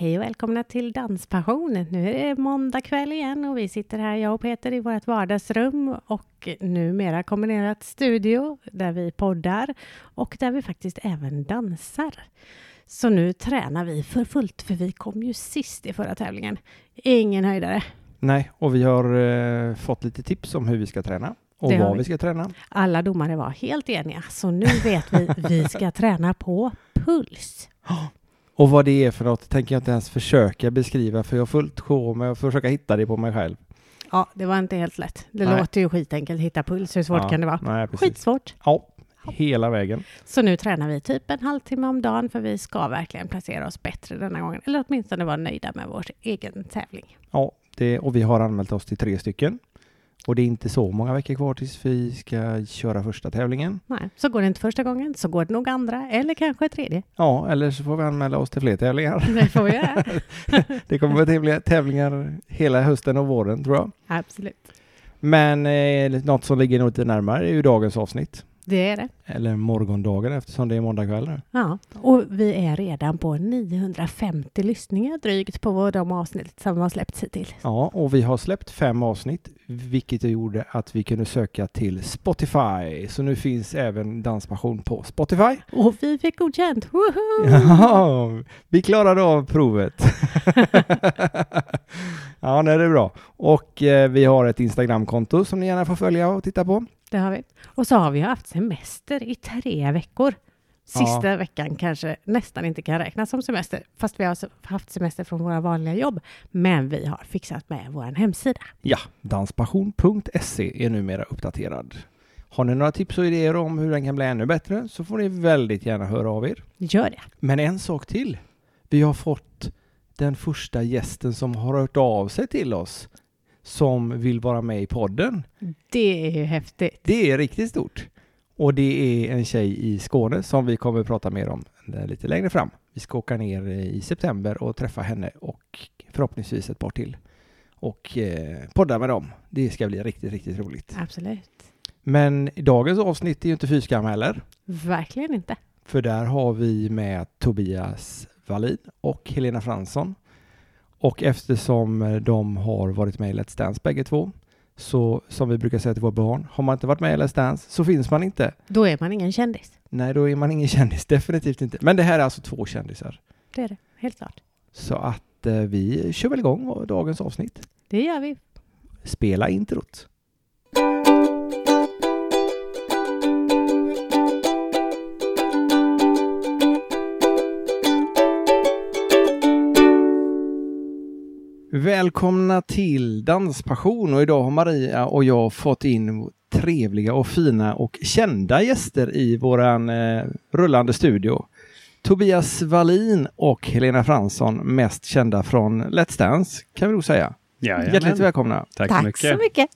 Hej och välkomna till Danspassion. Nu är det måndag kväll igen och vi sitter här, jag och Peter, i vårt vardagsrum och numera kombinerat studio där vi poddar och där vi faktiskt även dansar. Så nu tränar vi för fullt, för vi kom ju sist i förra tävlingen. Ingen höjdare. Nej, och vi har eh, fått lite tips om hur vi ska träna och vad vi. vi ska träna. Alla domare var helt eniga, så nu vet vi vi ska träna på puls. Och vad det är för något tänker jag inte ens försöka beskriva för jag har fullt sjå med att försöka hitta det på mig själv. Ja, det var inte helt lätt. Det Nej. låter ju skitenkelt, hitta puls. Hur svårt Ja, kan det vara? Nej, precis. Skitsvårt. Ja, hela vägen. Så nu tränar vi typ en halvtimme om dagen för vi ska verkligen placera oss bättre denna gången. Eller åtminstone vara nöjda med vår egen tävling. Ja, det, och vi har anmält oss till tre stycken. Och det är inte så många veckor kvar tills vi ska köra första tävlingen. Nej, så går det inte första gången så går det nog andra eller kanske tredje. Ja, eller så får vi anmäla oss till fler tävlingar. Det får vi göra. Det kommer vara tävlingar, tävlingar hela hösten och våren tror jag. Absolut. Men eh, något som ligger lite närmare är ju dagens avsnitt. Det är det. Eller morgondagen eftersom det är måndag kväll nu. Ja, och vi är redan på 950 lyssningar drygt på de avsnitt som har släppts hittills. Ja, och vi har släppt fem avsnitt, vilket gjorde att vi kunde söka till Spotify. Så nu finns även Danspassion på Spotify. Och vi fick godkänt! Woho! Ja, vi klarade av provet. ja, nej, det är bra. Och eh, vi har ett Instagramkonto som ni gärna får följa och titta på. Det har vi. Och så har vi haft semester i tre veckor. Sista veckan kanske nästan inte kan räknas som semester, fast vi har haft semester från våra vanliga jobb. Men vi har fixat med vår hemsida. Ja, danspassion.se är numera uppdaterad. Har ni några tips och idéer om hur den kan bli ännu bättre så får ni väldigt gärna höra av er. Gör det! Men en sak till. Vi har fått den första gästen som har hört av sig till oss som vill vara med i podden. Det är ju häftigt. Det är riktigt stort. Och det är en tjej i Skåne som vi kommer att prata mer om eh, lite längre fram. Vi ska åka ner i september och träffa henne och förhoppningsvis ett par till. Och eh, podda med dem. Det ska bli riktigt, riktigt roligt. Absolut. Men dagens avsnitt är ju inte fyskam heller. Verkligen inte. För där har vi med Tobias Wallin och Helena Fransson. Och eftersom eh, de har varit med i Let's Dance bägge två, så som vi brukar säga till våra barn, har man inte varit med i Let's Dance så finns man inte. Då är man ingen kändis. Nej, då är man ingen kändis, definitivt inte. Men det här är alltså två kändisar. Det är det, helt klart. Så att eh, vi kör väl igång dagens avsnitt. Det gör vi. Spela introt. Välkomna till Danspassion och idag har Maria och jag fått in trevliga och fina och kända gäster i våran eh, rullande studio. Tobias Wallin och Helena Fransson, mest kända från Let's Dance, kan vi nog säga. Jajamän. Hjärtligt välkomna. Tack, Tack så mycket. så mycket.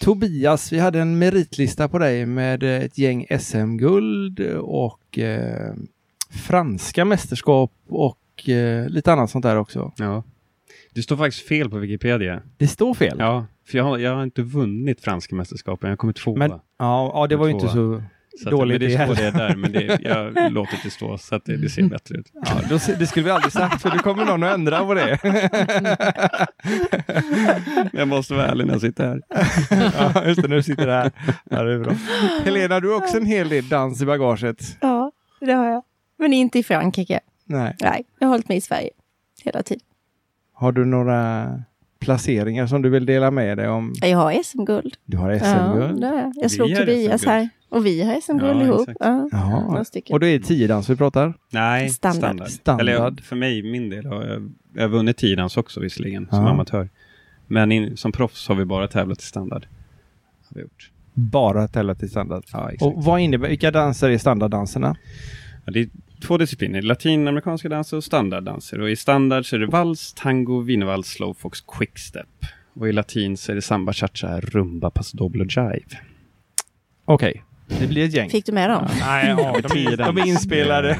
Tobias, vi hade en meritlista på dig med ett gäng SM-guld och eh, franska mästerskap och eh, lite annat sånt där också. Ja. Det står faktiskt fel på Wikipedia. Det står fel. Ja, för jag har, jag har inte vunnit franska mästerskapen. Jag har kommit tvåa. Men- Ja, ja det var ju inte så så dåligt att, men det står det där, men det, jag låter det stå så att det, det ser bättre ut. Ja, då, det skulle vi aldrig sagt för det kommer någon att ändra på det. Jag måste vara ärlig när jag sitter här. ja, just det, när du sitter där. Ja, det är bra. Helena, du har också en hel del dans i bagaget. Ja, det har jag. Men inte i Frankrike. Nej. Nej, jag har hållit mig i Sverige hela tiden. Har du några placeringar som du vill dela med dig om? Jag har SM-guld. Du har Ja, SM-guld. har jag. Jag slog Tobias här. Och vi har SM-guld Ja, ihop. Ja, Jaha. Och då är det tiodans vi pratar? Nej, Standard. standard. Standard. Eller jag, för mig, min del, har jag, jag har vunnit tiodans också visserligen, som Ja. amatör. Men in, som proffs har vi bara tävlat i standard. Har vi gjort. Bara tävlat i standard. Ja, exakt. Och vad innebär, vilka danser är standarddanserna? Ja, det är två discipliner, latinamerikanska danser och standarddanser. Och i standard så är det vals, tango, wienervals, slowfox, quickstep. Och i latin så är det samba, cha-cha, rumba, paso doble och jive. Okej, det blir ett gäng. Fick du med dem? Nej, ja, de, är, de är inspelade.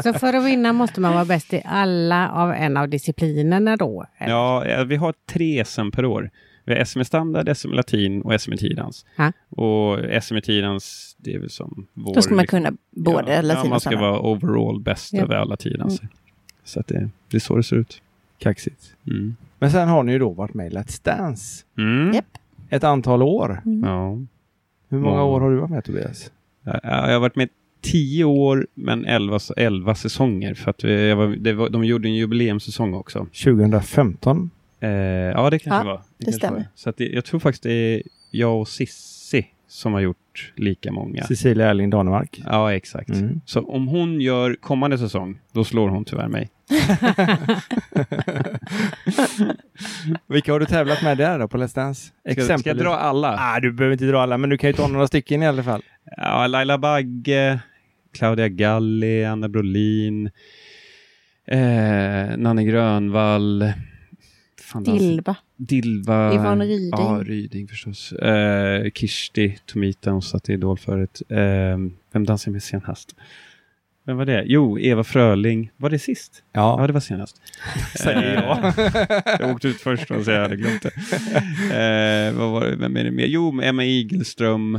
Så för att vinna måste man vara bäst i alla av en av disciplinerna då? eller? Ja, vi har tre SM per år. Vi har SM i standard, SM i latin och SM i tiodans. Ja. Och SM i tiodans, det är väl som vår... Då ska man kunna både ja, latin ja, man och ska vara overall bäst Ja. över alla tiodanser. Så att det, det är så det ser ut. Kaxigt. Mm. Men sen har ni ju då varit med i Let's Dance Mm. Japp. ett antal år. Ja. Hur många Ja. år har du varit med Tobias? Jag, jag har varit med tio år, men elva, elva säsonger. För att vi- jag var, det var, de gjorde en jubileumssäsong också. 2015? Eh, ja, det kanske Ja, var. det kanske stämmer. var. Så att det, jag tror faktiskt det är jag och Sissi som har gjort lika många. Cecilia Erling Danemark? Ja, exakt. Mm. Så om hon gör kommande säsong, då slår hon tyvärr mig. Vilka har du tävlat med där då på Let's Dance? Ska, ska jag dra alla? Ah, du behöver inte dra alla, men du kan ju ta några stycken i alla fall. Ja, Laila Bagge, Claudia Galli, Anna Brolin, eh, Nanne Grönvall, fan, Dilba. Dilva, Yvonne Ryding. Ja, Ryding förstås. Eh, Kirsti Tomita, hon satt i Idol förut. Eh, vem dansade med senast? Vem var det? Jo, Eva Fröling. Var det sist? Ja, Ja, det var senast. säger jag. jag åkte ut först och så jag hade glömt det. Eh, vad var det? Vem är det mer? Jo, Emma Igelström.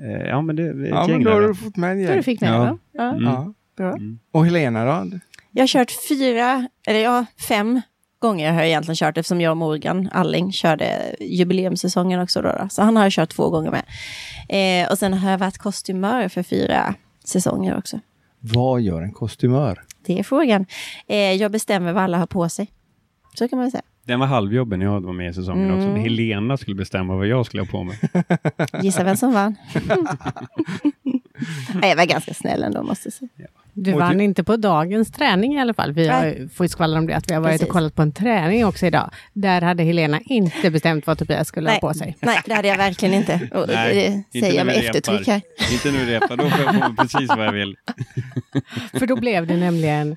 Eh, ja, men det, är Ja, ett men gäng då har du fått med en Ja. Du gäng. fick med Ja. Ja. Mm. Ja. Bra. Mm. Och Helena då? Jag har kört fyra, eller ja, fem gånger har jag egentligen kört eftersom jag och Morgan Alling körde jubileumssäsongen också då. då. Så han har jag kört två gånger med. Eh, och sen har jag varit kostymör för fyra säsonger också. Vad gör en kostymör? Det är frågan. Eh, jag bestämmer vad alla har på sig. Så kan man säga. Den var halvjobben jag var med i säsongen Mm. också. Helena skulle bestämma vad jag skulle ha på mig. Gissa vem som vann. Nej, jag var ganska snäll ändå måste jag säga. Du Och vann du- inte på dagens träning i alla fall. Vi har, Nej. får ju skvallra om det, att vi har varit Precis. och kollat på en träning också idag. Där hade Helena inte bestämt vad Tobias skulle ha på sig. Nej, det hade jag verkligen inte. Och Nej, det inte säger jag när med vi eftertryck här. Inte nu repar, då får jag på mig precis vad jag vill. För då blev det nämligen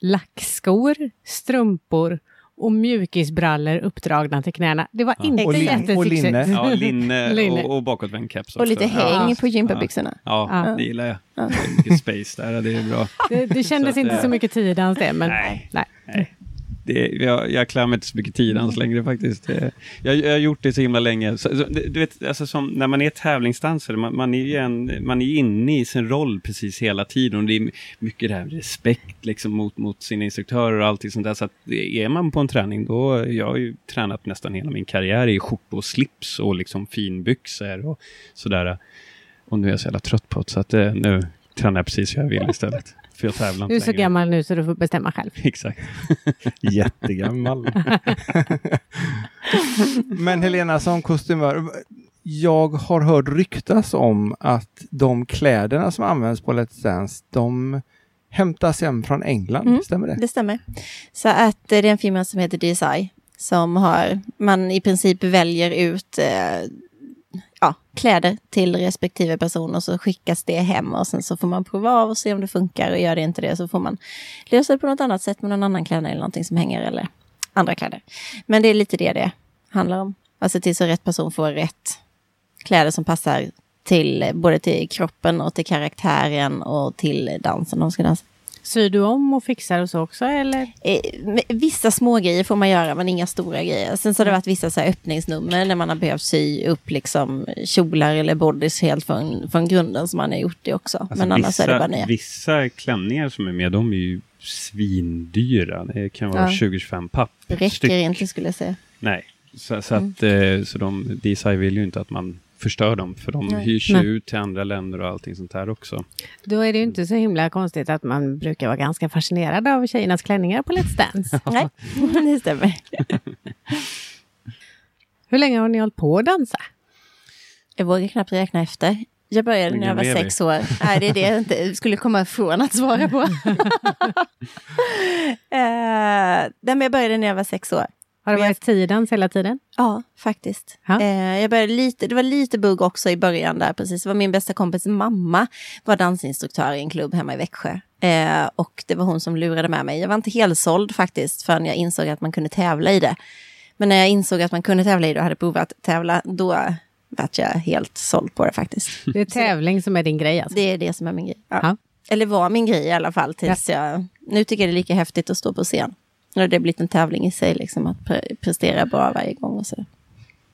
lackskor, strumpor och mjukisbrallor uppdragna till knäna. Det var inte Och lin- jättesexigt. och linne. Ja, linne, Linne. och, och bakåtvänd keps också. Och lite häng Ja. på gympabyxorna. Ja, Ja. det gillar jag. Det är mycket space där, det är bra. Det, det kändes Så inte det- så mycket tidans det, men Nej. nej. Nej. Det, jag, jag klär mig inte så mycket tid ens längre faktiskt. Det, jag, jag har gjort det så himla länge. Så, så, du vet, alltså som, när man är tävlingsdansare, man, man är ju en, man är inne i sin roll precis hela tiden. Och det är mycket det här respekt liksom, mot, mot sina instruktörer och allting sånt där. Så att är man på en träning, då, jag har ju tränat nästan hela min karriär i skjorta och slips och liksom finbyxor och sådär. Och nu är jag så jävla trött på det, så att eh, nu tränar jag precis hur jag vill istället. För jag tävlar inte Du är så längre. gammal nu så du får bestämma själv. Exakt. Jättegammal. Men Helena som kostymör, jag har hört ryktas om att de kläderna som används på Let's Dance, de hämtas hem från England, Mm. stämmer det? Det stämmer. Så att eh, det är en firma som heter DSI som har, man i princip väljer ut eh, ja, kläder till respektive person och så skickas det hem och sen så får man prova av och se om det funkar och gör det inte det så får man lösa det på något annat sätt med någon annan kläder eller någonting som hänger eller andra kläder. Men det är lite det det handlar om. Alltså Att se till så rätt person får rätt kläder som passar till både till kroppen och till karaktären och till dansen de ska dansa. Syr du om och fixar och så också eller? Eh, Vissa små grejer får man göra, men inga stora grejer. Sen så har det varit vissa så här öppningsnummer när man har behövt sy upp liksom kjolar eller bodies helt från, från grunden som man har gjort det också. Alltså, men annars vissa, är det bara nya. Vissa klänningar som är med, de är ju svindyra. Det kan vara Ja. 20-25 papp. Det räcker styck. inte skulle jag säga. Nej, så, så, Mm. att, eh, så de, DSI vill ju inte att man förstör dem, för de Nej. hyrs ju ut till andra länder och allting sånt här också. Då är det ju inte så himla konstigt att man brukar vara ganska fascinerad av tjejernas klänningar på Let's Dance. Nej, det stämmer. Hur länge har ni hållit på att dansa? Jag vågar knappt räkna efter. Jag började när jag var sex år. Nej, det är det jag inte skulle komma ifrån att svara på. men jag började när jag var sex år. Har det varit tidans hela tiden? Ja, faktiskt. Ja. Eh, jag började lite, det var lite bugg också i början där precis. Det var min bästa kompis mamma var dansinstruktör i en klubb hemma i Växjö. Eh, och det var hon som lurade med mig. Jag var inte helt såld faktiskt förrän jag insåg att man kunde tävla i det. Men när jag insåg att man kunde tävla i det och hade provat tävla, då vart jag helt såld på det faktiskt. Det är tävling som är din grej alltså? Det är det som är min grej. Ja. Ja. Eller var min grej i alla fall tills jag... Nu tycker jag det är lika häftigt att stå på scen. Och det blivit en tävling i sig, liksom att pre- prestera bra varje gång och så.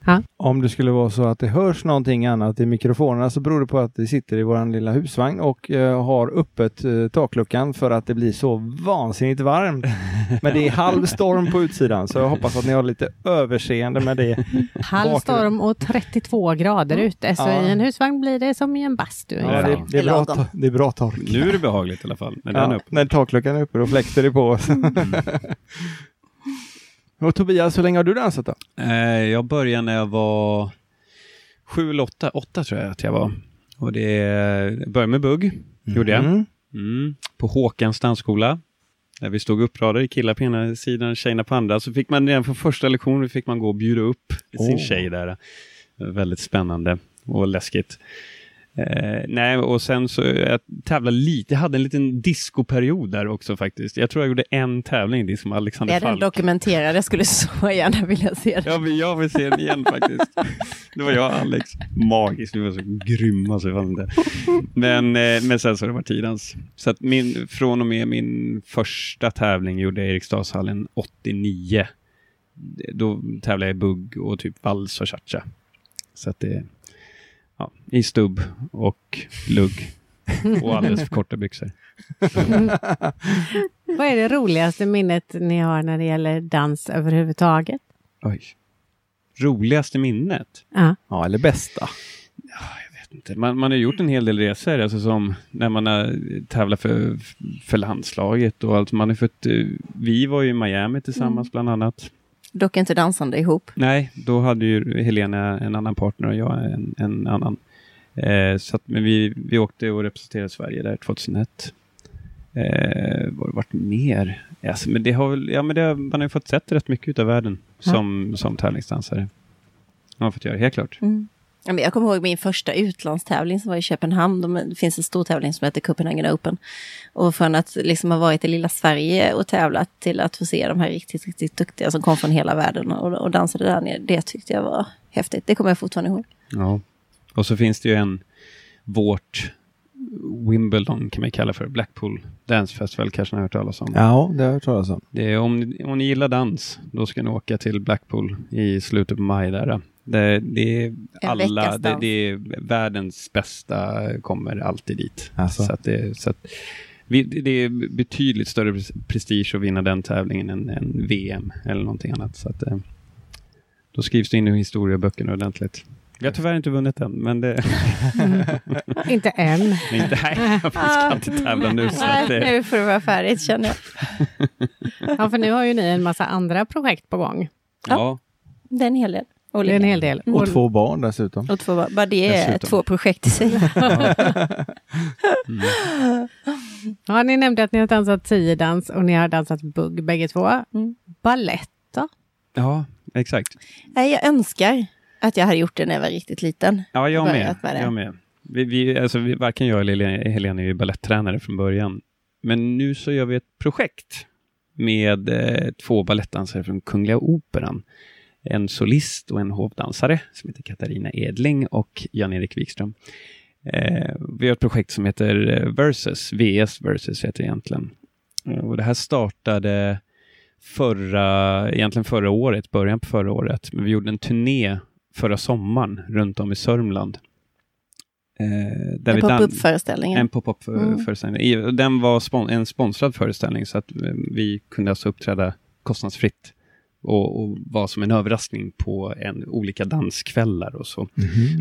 Ja. Om det skulle vara så att det hörs någonting annat i mikrofonerna så beror det på att vi sitter i vår lilla husvagn och eh, har öppet eh, takluckan för att det blir så vansinnigt varmt. Men det är halv storm på utsidan så jag hoppas att ni har lite överseende med det. Halv storm och 32 grader ute, så Ja. i en husvagn blir det som i en bastu. Ja, det, det, är bra, ta- det är bra tork. Nu är det behagligt i alla fall. Med den Ja, upp. när takluckan är uppe då fläkter det på. och Tobias, hur länge har du dansat då? Eh, jag började när jag var sju eller åtta, åtta tror jag att jag var. Och det jag började med bugg, gjorde jag. Mm. Mm. På Håkans dansskola. Där vi stod uppradade, killar på ena sidan, tjejerna på andra. Så fick man redan från första lektionen fick man gå och bjuda upp sin Åh. tjej där. Väldigt spännande och läskigt. Eh, nej, och sen så jag tävlade lite, jag hade en liten discoperiod där också faktiskt. Jag tror jag gjorde en tävling disco med Alexander Är den Falk. dokumenterad? Jag skulle så gärna vilja se den. Ja, men jag vill se den igen faktiskt. Det var jag och Alex. Magiskt, vi var så grymma så jag det. Men, eh, men sen så det varit tidens. Så att min, från och med min första tävling gjorde jag Eriksdalshallen 89. Då tävlade jag i bugg och typ vals och cha-cha. Så att det, ja, i stubb och lugg. Och alldeles för korta byxor. Vad är det roligaste minnet ni har när det gäller dans överhuvudtaget? Oj. Roligaste minnet? Ja. Ja, eller bästa. inte. Man, man har gjort en hel del resor, alltså som när man har tävlat för, för landslaget och allt. Man har fått, eh, vi var ju i Miami tillsammans bland annat. Dock inte dansande ihop. Nej, då hade ju Helena en annan partner och jag en, en annan. Eh, så att, men vi, vi åkte och representerade Sverige där 2001. Eh, vad har det varit mer? Alltså, men det har väl, ja, men det har, man har fått sett rätt mycket av världen som, som tävlingsdansare. Man har fått göra, helt klart. Mm. Jag kommer ihåg min första utlandstävling som var i Köpenhamn. De, det finns en stor tävling som heter Copenhagen Open. Och från att liksom ha varit i lilla Sverige och tävlat till att få se de här riktigt, riktigt duktiga som kom från hela världen och, och dansade där nere. Det tyckte jag var häftigt. Det kommer jag fortfarande ihåg. Ja. Och så finns det ju en, vårt Wimbledon kan man kalla för, Blackpool Dance Festival kanske ni har hört talas om. Ja, det har jag hört talas om. Det är, om, ni- om ni gillar dans, då ska ni åka till Blackpool i slutet på maj. Där. Det, det är alla, det, det är världens bästa kommer alltid dit. Alltså. Så att det, så att vi, det är betydligt större pres- prestige att vinna den tävlingen än, än VM eller någonting annat. Så att, eh, då skrivs det in i historieböckerna ordentligt. Vi har tyvärr inte vunnit än, men det... Inte än. Inte, nej, vi ska inte tävla nu. Så att Nej, det, nu får det vara färdigt känner jag. Ja, för nu har ju ni en massa andra projekt på gång. ja, Det är en hel del. Det är en hel del. Och två barn dessutom. Och två, bara det är Dessutom. två projekt i sig. Ja, ni nämnde att ni har dansat tiodans och ni har dansat bugg bägge två. Mm. Ballett då? ja, exakt. Nej, jag önskar att jag hade gjort det när jag var riktigt liten. Ja, jag med. med. Jag med. Vi, vi, alltså, vi, varken jag eller Helena, Helena är ju balletttränare från början. Men nu så gör vi ett projekt med eh, två balettdansare från Kungliga Operan. En solist och en hovdansare som heter Katarina Edling och Jan-Erik Wikström. Eh, vi har ett projekt som heter eh, Versus, VS Versus heter det egentligen. Eh, och det här startade förra, egentligen förra året, början på förra året. Men vi gjorde en turné förra sommaren runt om i Sörmland. Eh, där En pop-up-föreställning. en pop-up för, Mm. Den var spon- en sponsrad föreställning så att eh, vi kunde alltså uppträda kostnadsfritt och, och vara som en överraskning på en, olika danskvällar och så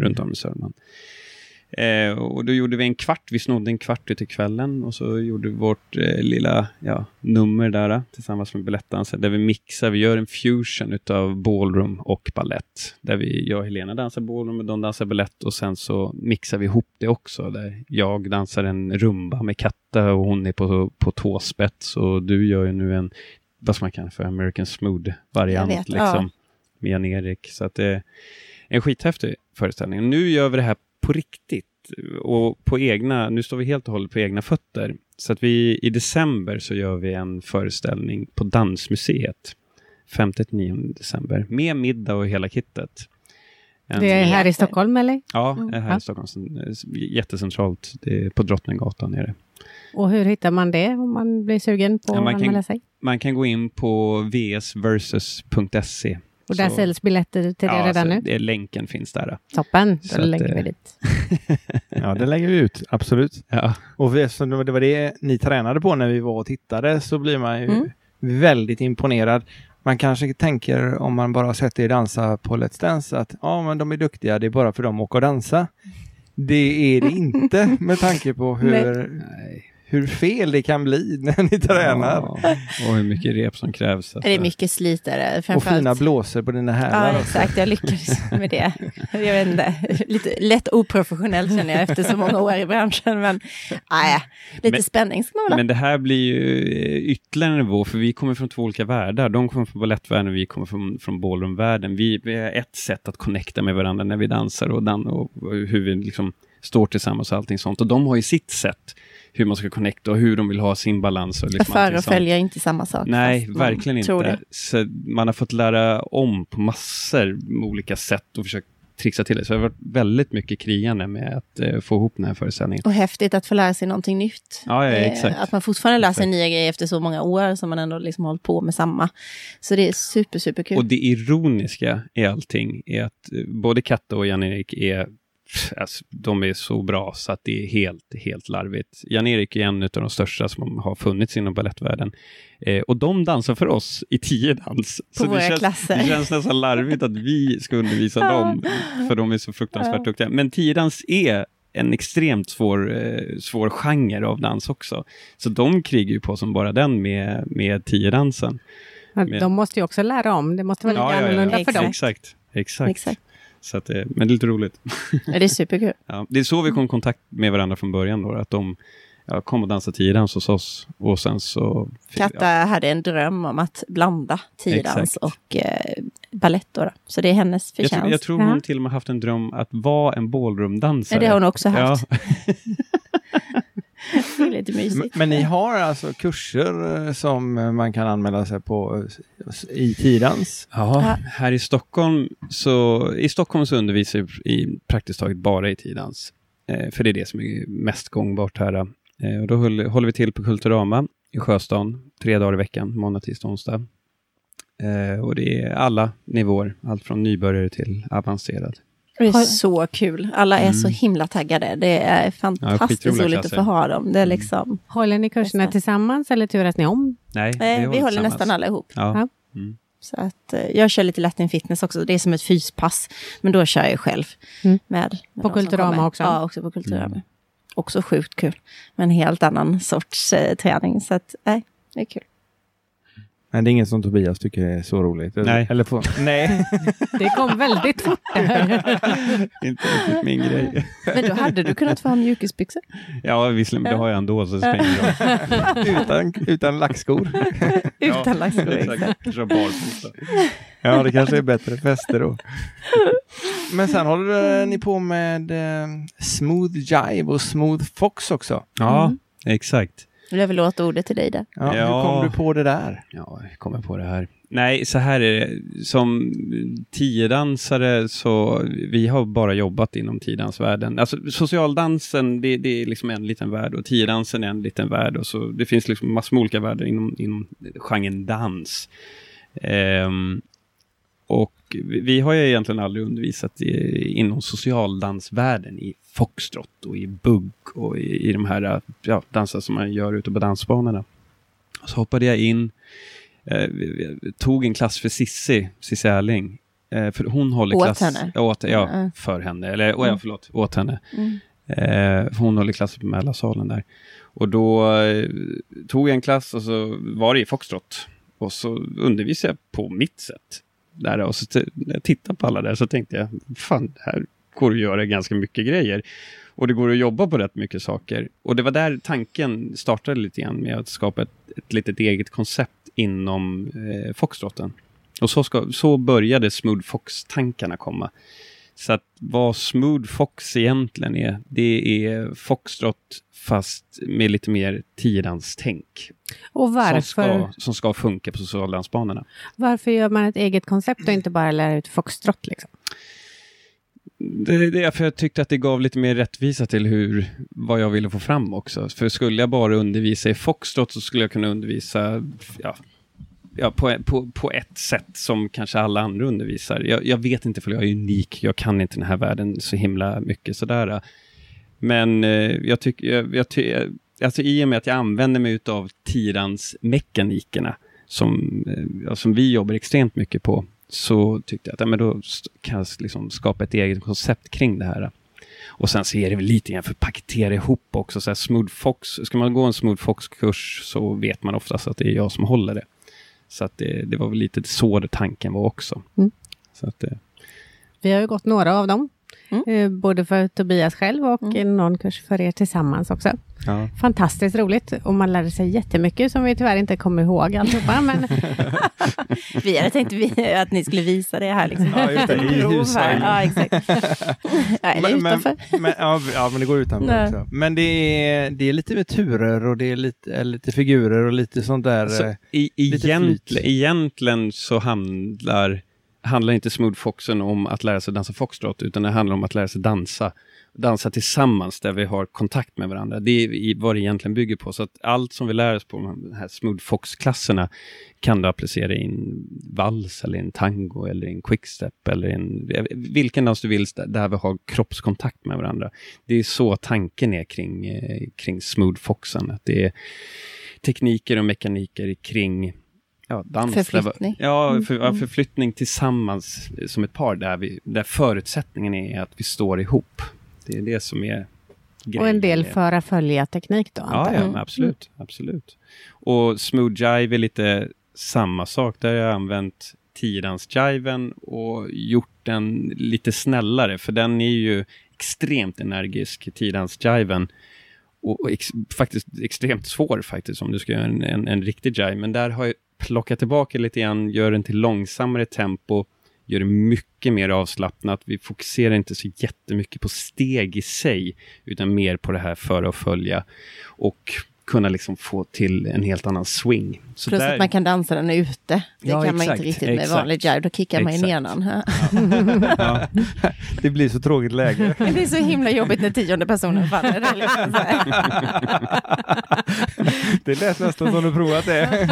runt om i Sörmland. Eh, och då gjorde vi en kvart, vi snodde en kvart ut i kvällen och så gjorde vi vårt eh, lilla ja, nummer där eh, tillsammans med balettdanser där vi mixar, vi gör en fusion utav ballroom och ballett. Där vi, jag och Helena dansar ballroom och de dansar ballett och sen så mixar vi ihop det också. Där jag dansar en rumba med Katta och hon är på, på tåspets och du gör ju nu en, vad ska man kalla för, American smooth-variant. Liksom, ja. Med Jan-Erik. Så att det är en skithäftig föreställning. Nu gör vi det här på riktigt och på egna, nu står vi helt och hållet på egna fötter. Så att vi i december så gör vi en föreställning på Dansmuseet. 5-9 december med middag och hela kittet. En- Det är här i Stockholm eller? Ja, Mm. det här i Stockholm. Jättecentralt. Det är på Drottninggatan nere. Och hur hittar man det om man blir sugen på Ja, man att kan- anmäla sig? Man kan gå in på vsversus.se Och där Så- säljs biljetter till det Ja, redan nu? det, länken finns där. Toppen, så då att, lägger vi eh, dit. Ja, det lägger vi ut, absolut. Ja. Och eftersom det var det var det ni tränade på när vi var och tittade så blir man ju Mm. väldigt imponerad. Man kanske tänker om man bara har sett er dansa på Let's Dance att ja, men de är duktiga, det är bara för dem att åka och dansa. Det är det inte med tanke på hur, Nej. Hur fel det kan bli när ni tränar. Ja, och hur mycket rep som krävs. Det är mycket slitare. Och fina blåsor på dina hälar. Ja, också. exakt. Jag lyckades med det. Jag vet inte, lite lätt oprofessionell känner jag efter så många år i branschen. Men nej, lite Men- spänning ska man väl. Men det här blir ju ytterligare en nivå, för vi kommer från två olika världar. De kommer från balettvärlden och vi kommer från, från ballroomvärlden. Vi, vi har ett sätt att connecta med varandra när vi dansar och, dan och hur vi liksom står tillsammans och allting sånt. Och de har ju sitt sätt hur man ska connecta och hur de vill ha sin balans. Och liksom allting och sånt. följer inte samma sak. Nej, verkligen inte. Så man har fått lära om på massor med olika sätt och försökt trixa till det. Så det har varit väldigt mycket krigande med att eh, få ihop den här föreställningen. Och häftigt att få lära sig någonting nytt. Ja, ja, Eh, exakt. Att man fortfarande lär sig Exakt. nya grejer efter så många år som man ändå liksom hållit på med samma. Så det är super, super kul. Och det ironiska i allting är att eh, både Katte och Jan-Erik är Alltså, de är så bra så att det är helt, helt larvigt. Jan-Erik är en av de största som har funnits inom balettvärlden. Eh, och de dansar för oss i tio dans. så våra det känns, klasser. det känns nästan larvigt att vi ska undervisa dem, för de är så fruktansvärt Ja. duktiga. Men tio dans är en extremt svår, eh, svår genre av dans också. Så de krigar ju på som bara den med, med tio dansen. Men De måste ju också lära om. Det måste vara lite annorlunda för dem. Exakt. Exakt. Exakt. Så att, eh, men det är lite roligt. Ja, det är superkul. Ja, det är så vi kom i kontakt med varandra från början. Då, att de ja, kom och dansade tiodans hos oss. Och sen så... Katta hade en dröm om att blanda tiodans och eh. Då, då. Så det är hennes jag, förtjänst. tror, jag tror Ja. hon till och med haft en dröm att vara en ballroomdansare. Ja, det har hon också haft. Det är lite Men, mysigt. men ni har alltså kurser eh, som eh, man kan anmäla sig på eh, i tidans? Ja, här i Stockholm så, i Stockholm så undervisar vi i praktiskt taget bara i tidans. Eh, för det är det som är mest gångbart här. Eh, och då håller, håller vi till på Kulturama i Sjöstan, tre dagar i veckan, måndag, tisdag, onsdag. Eh, och det är alla nivåer, allt från nybörjare till avancerad. Det är så kul. Alla är Mm. så himla taggade. Det är fantastiskt skitroliga roligt att få ha dem. Det är liksom, Håller ni kurserna tillsammans eller turas ni om? Nej, eh, vi håller nästan alla ihop. Ja. Ja. Mm. Så att, eh, jag kör lite Latin fitness också. Det är som ett fyspass. Men då kör jag själv. Mm. Med, med På Kulturama också? Ja, också på Kulturama. Mm. Också sjukt kul. Men en helt annan sorts eh, träning. Så att, nej, det är kul. Men det är inget som Tobias tycker är så roligt? Nej. Eller på, nej. Det kom väldigt fort där. Inte riktigt min grej. Men då hade du kunnat få ha mjukisbyxor. Ja, visserligen, men det har jag ändå, så det utan, utan lackskor. Utan lackskor. Ja, exakt. Ja, det kanske är bättre fester då. Men sen håller eh, ni på med eh, Smooth Jive och Smooth Fox också. Ja, Mm. exakt. Jag överlåter ordet till dig där. Ja, Ja. Hur kom du på det där? Ja, jag kommer på det här. Nej, så här är det. Som tiodansare så vi har bara jobbat inom tiodansvärlden. Alltså socialdansen, det, det är liksom en liten värld och tiodansen är en liten värld. Och så, det finns liksom massor med olika världar inom, inom genren dans. Ehm, och vi, vi har ju egentligen aldrig undervisat i, inom socialdansvärlden i foxtrot och i bugg och i, i de här ja, danser som man gör ute på dansbanorna. Så hoppade jag in, eh, tog en klass för Sissi, Cissi Erling. Eh, för hon håller Åt klass... henne? Åt, ja, Mm. för henne. Eller, oh, ja, Mm. förlåt, åt henne. Mm. Eh, hon håller klass på Mälarsalen där. Och då eh, tog jag en klass och så var det i foxtrot. Och så undervisade jag på mitt sätt. Där, och så när jag tittade på alla där så tänkte jag, fan, det här går att göra ganska mycket grejer. Och det går att jobba på rätt mycket saker. Och det var där tanken startade lite grann med att skapa ett, ett litet eget koncept inom eh, foxtrotten. Och så, ska, så började Smooth Fox-tankarna komma. Så att vad Smooth Fox egentligen är, det är foxtrot fast med lite mer tiodanstänk. Och Som varför, ska, som ska funka på socialdansbanorna. varför gör man ett eget koncept och inte bara lär ut foxtrot? Liksom? Det, det är för jag tyckte att det gav lite mer rättvisa till hur, vad jag ville få fram också. För skulle jag bara undervisa i foxtrot så skulle jag kunna undervisa ja, ja, på, på, på ett sätt som kanske alla andra undervisar. Jag, jag vet inte för jag är unik, jag kan inte den här världen så himla mycket sådär. Men eh, jag tycker, jag, jag ty, alltså i och med att jag använder mig av Tirans mekanikerna som, eh, som vi jobbar extremt mycket på, så tyckte jag att ja, men då kan jag liksom skapa ett eget koncept kring det här. Och sen så är det väl lite grann för att paketera ihop också. Så här Smooth Fox, ska man gå en Smooth Fox-kurs så vet man oftast att det är jag som håller det. Så att det, det var väl lite så tanken var också. Mm. Så att, eh, Vi har ju gått några av dem. Mm. Eh, både för Tobias själv och Mm. någon kurs för er tillsammans också. Ja. Fantastiskt roligt och man lärde sig jättemycket som vi tyvärr inte kommer ihåg alltihopa. Men Vi hade tänkt vi- att ni skulle visa det här. Liksom. Ja, just det, i här. Ja, exakt. Ja, eller Men- utanför. Men, men, ja, ja, men det går utanför Nej. också. Men det är, det är lite med turer och det är lite, eller lite figurer och lite sånt där. Så eh, i, flyt. egentligen så handlar, handlar inte Smooth Foxen om att lära sig dansa foxtrot, utan det handlar om att lära sig dansa. Dansa tillsammans där vi har kontakt med varandra. Det är vad det egentligen bygger på. Så att allt som vi lär oss på de här Smooth Fox-klasserna kan du applicera i en vals, eller en tango, eller en quickstep, eller en, vilken dans du vill, där vi har kroppskontakt med varandra. Det är så tanken är kring, eh, kring Smooth Foxen. Att det är tekniker och mekaniker kring ja, dans. Förflyttning. Ja, för, ja, Mm. förflyttning tillsammans som ett par där, vi, där förutsättningen är att vi står ihop. Det är det som är grejen. och en del föra följa-teknik då. Ja, ja absolut, absolut. Och smooth jive är lite samma sak. Där har jag använt tiodans-jiven och gjort den lite snällare, för den är ju extremt energisk, tiodans-jiven. Och, och ex, faktiskt extremt svår faktiskt, om du ska göra en, en, en riktig jive. Men där har jag plockat tillbaka lite grann, gör den till långsammare tempo, gör det mycket mer avslappnat. Vi fokuserar inte så jättemycket på steg i sig, utan mer på det här föra och följa. Och kunna liksom få till en helt annan swing. Så Plus där- att man kan dansa den ute. Det Ja, kan man exakt, inte riktigt med exakt. vanlig jive. Då kickar man ju ner Exakt. någon. ja, det blir så tråkigt läge. Det är så himla jobbigt när tionde personen faller. Det är liksom det lät nästan som du provat det.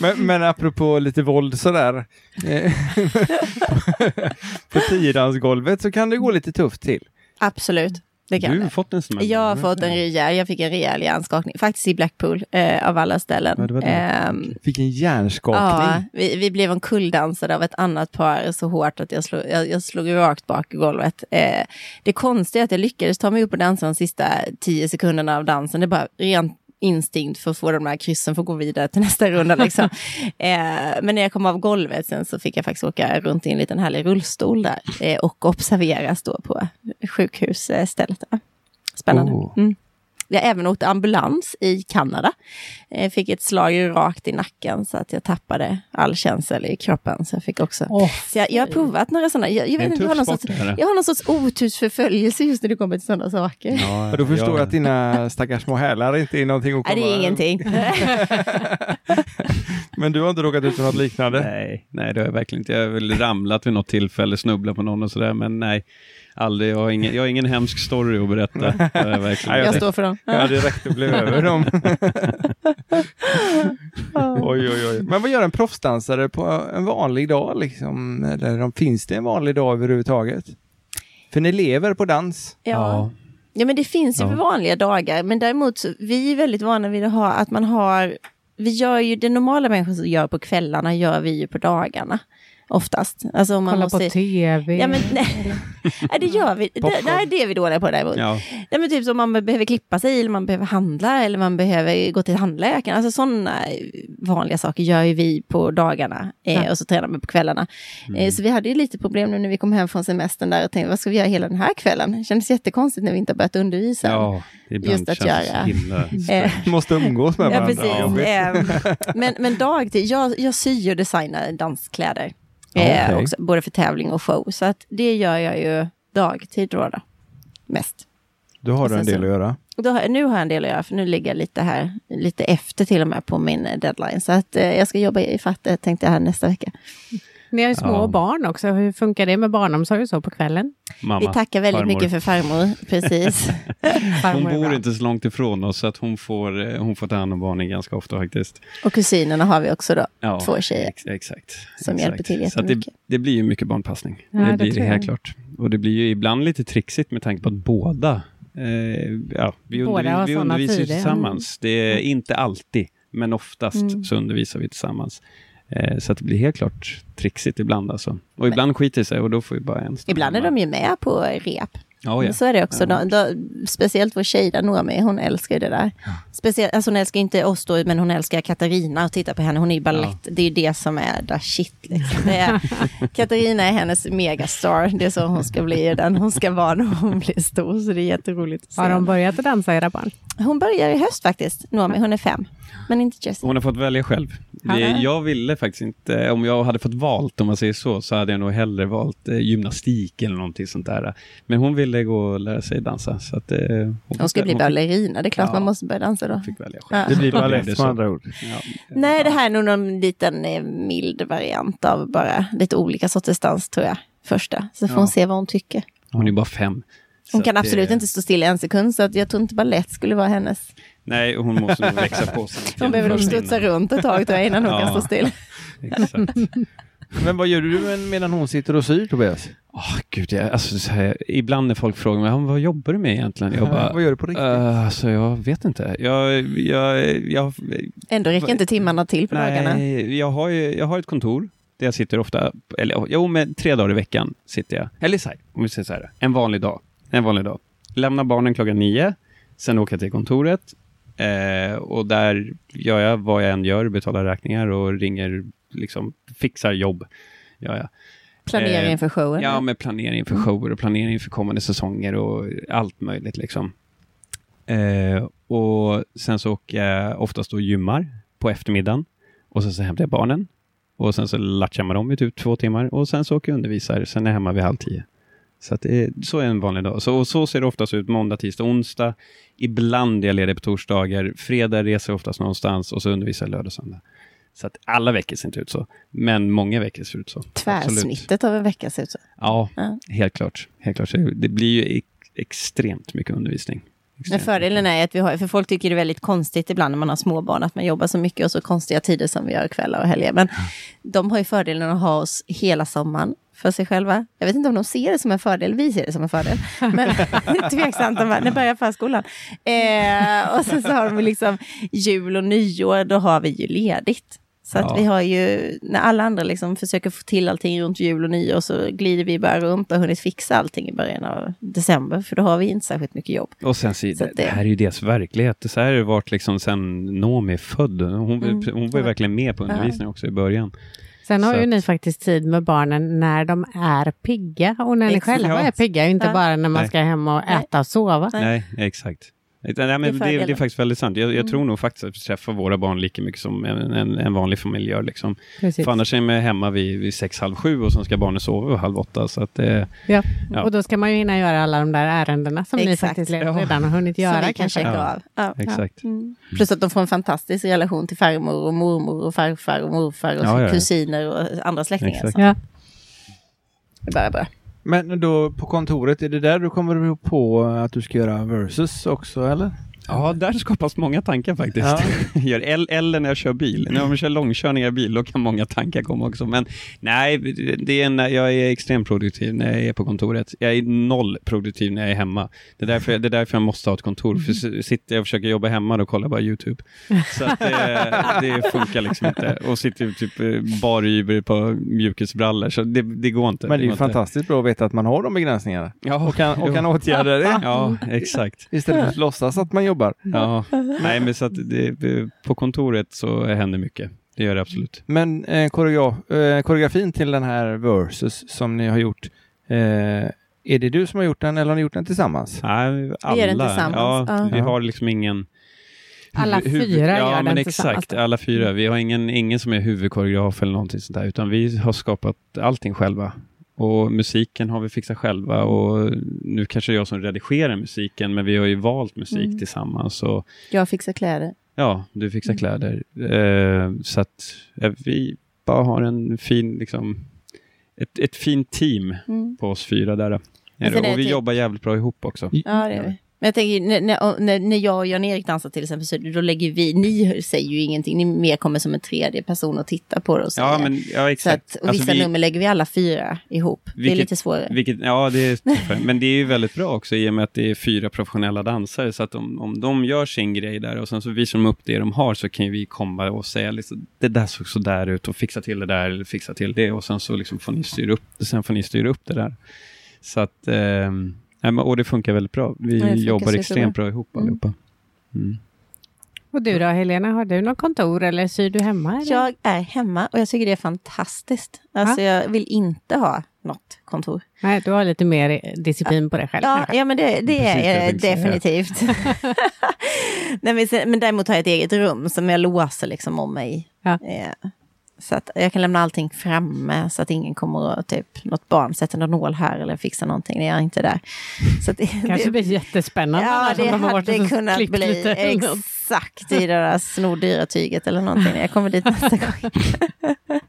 men, men apropå lite våld sådär. eh, på tiodansgolvet så kan det gå lite tufft till. Absolut. Det kan du har fått en smäll. Jag har fått en rejäl, jag fick en rejäl hjärnskakning, faktiskt i Blackpool eh, av alla ställen. Ja, det. Ehm, Fick en hjärnskakning. ja, vi, vi blev omkulldansade av ett annat par så hårt att jag slog, jag, jag slog rakt bak i golvet. Eh, det konstiga är att jag lyckades ta mig upp och dansa de sista tio sekunderna av dansen. Det är bara rent instinkt för att få de här kryssen för att gå vidare till nästa runda. Liksom. eh, men när jag kom av golvet sen så fick jag faktiskt åka runt i en liten härlig rullstol där eh, och observeras då på sjukhusstället. där. Spännande. Oh. Mm. Jag även åkt ambulans i Kanada. Eh, fick ett slag rakt i nacken så att jag tappade all känsel i kroppen. Så jag fick också... Åh, Så jag, jag har provat några sådana. Jag, jag, vet inte, jag, har någon sorts, jag har någon sorts otursförföljelse just när det kommer till sådana saker. Ja, Och då förstår ja. jag att dina stackars små hälar inte är någonting att Nej, komma... det är ingenting. Men du har inte råkat ut för något liknande? Nej, nej det har jag verkligen inte. Jag har väl ramlat vid något tillfälle, snubblat på någon och sådär, men nej. Aldrig, jag har ingen, jag har ingen hemsk story att berätta. Det verkligen Jag står för dem. Jag hade räckt att bli över dem. oj, oj, oj. Men vad gör en proffsdansare på en vanlig dag? Liksom? Eller finns det en vanlig dag överhuvudtaget? För ni lever på dans. Ja. Ja, men det finns ju Ja. vanliga dagar. Men däremot, så, vi är väldigt vana vid att ha att man har... Vi gör ju det normala människor gör på kvällarna, gör vi ju på dagarna. Oftast. Alltså om man kolla måste... på tv. Ja, men, nej. nej, det gör vi. Det, nej, det är vi dåliga på däremot. Ja, Nej, men typ som man behöver klippa sig, eller man behöver handla, eller man behöver gå till tandläkaren. Alltså sådana vanliga saker gör ju vi på dagarna eh, Ja. och så tränar vi på kvällarna. Eh, så vi hade ju lite problem nu när vi kom hem från semestern där och tänkte, vad ska vi göra hela den här kvällen? Det kändes jättekonstigt när vi inte har börjat undervisa. ja Just att göra. himla... Eh, Måste umgås med Ja, varandra. precis. Jobbigt. Ehm, men, men dagtid, jag, jag syr och designar danskläder. Ja, Eh, också, både för tävling och show. Så att det gör jag ju dagtid då, då mest. Då har du en del så- att göra. Har- nu har jag en del att göra, för nu ligger jag lite här, lite efter till och med på min eh, deadline. Så att eh, jag ska jobba i fatt, det tänkte jag här nästa vecka. Ni har ju små Ja. barn också. Hur funkar det med barnomsorg och så på kvällen? Mamma, Vi tackar väldigt farmor. mycket för farmor, precis. Hon Farmor är bor inte så långt ifrån oss så att hon får, eh, hon får ta hand om barnen ganska ofta faktiskt. Och kusinerna har vi också då. Ja, Två tjejer. Ex exakt. Som exakt. hjälper till Så att det, jättemycket. det blir ju mycket barnpassning. Ja, det det blir det helt klart. Och det blir ju ibland lite trixigt med tanke på att båda eh, ja, vi, undervis, vi undervisar tider. tillsammans. Det är inte alltid, men oftast Mm. så undervisar vi tillsammans. Eh, så att det blir helt klart trixigt ibland alltså. Och ibland skiter det sig och då får vi bara en stanna Ibland är de ju med på rep. Ja, ja. Så är det också. Ja. De, de, speciellt vår tjej där, Noomi, hon älskar det där. Speciellt, alltså hon älskar inte oss då, men hon älskar Katarina och titta på henne. Hon är ju balett. Det är ju det som är the shit. Liksom. Det är, Katarina är hennes megastar. Det är så hon ska bli den hon ska vara när hon blir stor. Så det är jätteroligt att se. Har de börjat att dansa, era barn? Hon börjar i höst faktiskt. Noomi, hon är fem. Men inte Jessie. Hon har fått välja själv. Det, Ja. jag ville faktiskt inte, om jag hade fått valt, om man säger så, så hade jag nog hellre valt eh, gymnastik eller någonting sånt där. Men hon ville gå och lära sig dansa. Så att, eh, hon, Hon ska bli ballerina. Det är klart Ja. man måste börja dansa då. fick välja själv. Ja. Det blir balett det med så. andra ord. Ja. Nej, det här är nog någon liten eh, mild variant av bara lite olika sorters dans tror jag. Första. Så får Ja. hon se vad hon tycker. Hon är bara fem. Hon Så kan absolut det- inte stå still en sekund, så att jag tror inte balett skulle vara hennes. Nej, hon måste nog växa på sig. Hon behöver nog studsa runt ett tag tror jag, innan hon Ja. kan stå still. Exakt. Men vad gör du med- medan hon sitter och syr Tobias? Åh, gud, jag, alltså, så här, ibland när folk frågar mig, "Ja, vad jobbar du med egentligen? Jag bara, vad gör du på riktigt? "Eh, alltså, jag vet inte. Jag, jag, jag, Ändå räcker inte timmarna till på dagarna. Nej, jag har, jag har ett kontor där jag sitter ofta, eller jo, men tre dagar i veckan sitter jag. Eller så här, om vi säger så här, en vanlig dag. En vanlig dag. Lämnar barnen klockan nio, sen åker jag till kontoret eh, och där gör jag vad jag än gör, betalar räkningar och ringer, liksom fixar jobb. Gör jag. Planera Eh, inför showen. Ja, med planering för shower och planering för kommande säsonger och allt möjligt liksom. Eh, och sen så åker jag oftast och gymmar på eftermiddagen och sen så hämtar jag barnen och sen så latchar man dem i typ två timmar och sen så åker jag och undervisar. Sen är jag hemma vid halv tio. Så att det är, så är en vanlig dag. Så, och så ser det oftast ut måndag, tisdag, onsdag. Ibland är jag ledig på torsdagar. Fredag reser jag oftast någonstans och så undervisar jag lördag, söndag. Så att alla veckor ser inte ut så. Men många veckor ser ut så. Absolut. Tvärsnittet av en vecka ser ut så. Ja, Ja. helt klart. Helt klart. Det blir ju ex- extremt mycket undervisning. Men fördelen är att vi har, för folk tycker det är väldigt konstigt ibland när man har småbarn, att man jobbar så mycket och så konstiga tider som vi gör kvällar och helger. Men de har ju fördelen att ha oss hela sommaren för sig själva. Jag vet inte om de ser det som en fördel, vi ser det som en fördel. Men tveksamt, de bara, när börjar förskolan? Eh, och sen så har de liksom jul och nyår, då har vi ju ledigt. Så att Ja. vi har ju, när alla andra liksom försöker få till allting runt jul och nyår så glider vi bara runt och har hunnit fixa allting i början av december. För då har vi inte särskilt mycket jobb. Och sen, så, Så det, det här är ju deras verklighet. Så här har det varit liksom sen Noomi är född. Hon, Mm. hon var ju verkligen med på undervisningen också i början. Sen har Så ju ni faktiskt tid med barnen när de är pigga och när ni Exakt. själva Ja. är pigga, inte Ja. bara när man Nej. ska hem och Nej. äta och sova. Nej, exakt. Nej, men Det är det, är faktiskt väldigt sant. Jag, jag Mm. tror nog faktiskt att vi träffar våra barn lika mycket som en, en, en vanlig familj gör. Liksom. Precis. För annars är man hemma vid, vid sex, halv sju och sen ska barnen sova vid halv åtta. Så att, eh, Ja. Ja. Och då ska man ju hinna göra alla de där ärendena som ni Exakt. faktiskt Ja. redan har hunnit Som göra. vi kan checka Ja. av. Ja. exakt. Mm. Plus att de får en fantastisk relation till farmor och mormor och farfar och morfar och Ja, ja, ja. kusiner och andra släktingar. Exakt. Ja. det är bara bra. Men då på kontoret, är det där du kommer på att du ska göra versus också eller? Ja, där skapas många tankar faktiskt. Ja. Gör- Eller när jag kör bil. När jag kör långkörningar i bil, då kan många tankar komma också. Men nej, det är en, jag är extremt produktiv när jag är på kontoret. Jag är noll produktiv när jag är hemma. Det är därför, det är därför jag måste ha ett kontor. För sitter jag och försöker jobba hemma, då kollar jag bara YouTube. Så att det, det funkar liksom inte. Och sitter typ eh, bara yver på mjukisbrallor. Så det, det går inte. Men det är ju inte. fantastiskt bra att veta att man har de begränsningarna Ja, och kan, och kan åtgärda det Ja, exakt. istället för att låtsas att man jobbar. Ja, nej men så att det, på kontoret så händer mycket. Det gör det absolut. Men eh, koreograf, eh, koreografin till den här versus som ni har gjort, eh, är det du som har gjort den eller har ni gjort den tillsammans? Nej, alla. gör den tillsammans, Ja, ja. Vi har liksom ingen... Alla fyra ja, gör men den exakt. Alla fyra. Vi har ingen, ingen som är huvudkoreograf eller någonting sånt där, utan vi har skapat allting själva. Och musiken har vi fixat själva och nu kanske jag som redigerar musiken, men vi har ju valt musik Mm. tillsammans. Och, Jag fixar kläder. ja, du fixar Mm. kläder. Eh, så att eh, vi bara har en fin liksom, ett, ett fint team Mm. på oss fyra där. Är Och vi det- jobbar jävligt bra ihop också. Ja, det är vi. Men jag tänker, när, när, när- jag och Jan-Erik dansar till exempel, så då lägger vi, ni säger ju ingenting, ni mer kommer som en tredje person och tittar på det och säger. Ja, men ja, så exakt. att, och Alltså, vissa vi- nummer lägger vi alla fyra ihop. det är Vilket- lite svårare. Vilket, ja, det är tuffare. Men det är ju väldigt bra också i och med att det är fyra professionella dansare. Så att om, om de gör sin grej där och sen så visar de upp det de har så kan ju vi komma och säga liksom, det där såg så där ut och fixa till det där eller fixa till det och sen så liksom får ni styra upp. Sen får ni styra upp det där. Så att, nej, men- och det funkar väldigt bra. Vi Ja, jobbar extremt bra ihop Mm. allihopa. Mm. Och du då Helena, har du något kontor eller syr du hemma? Eller? Jag är hemma och jag tycker det är fantastiskt. Alltså jag vill inte ha något kontor. Nej, du har lite mer disciplin på dig själv. Ja, kanske. ja men det, det jag är säga. definitivt. Nej, men, däremot har jag ett eget rum som jag låser liksom om mig. Ja. Så att jag kan lämna allting framme så att ingen kommer och typ något barn sätter någon nål här eller fixar någonting när jag inte är där. Så att det, kanske det, blir jättespännande. Ja, det de hade kunnat bli exakt i det där snordyra tyget eller någonting jag kommer dit nästa gång.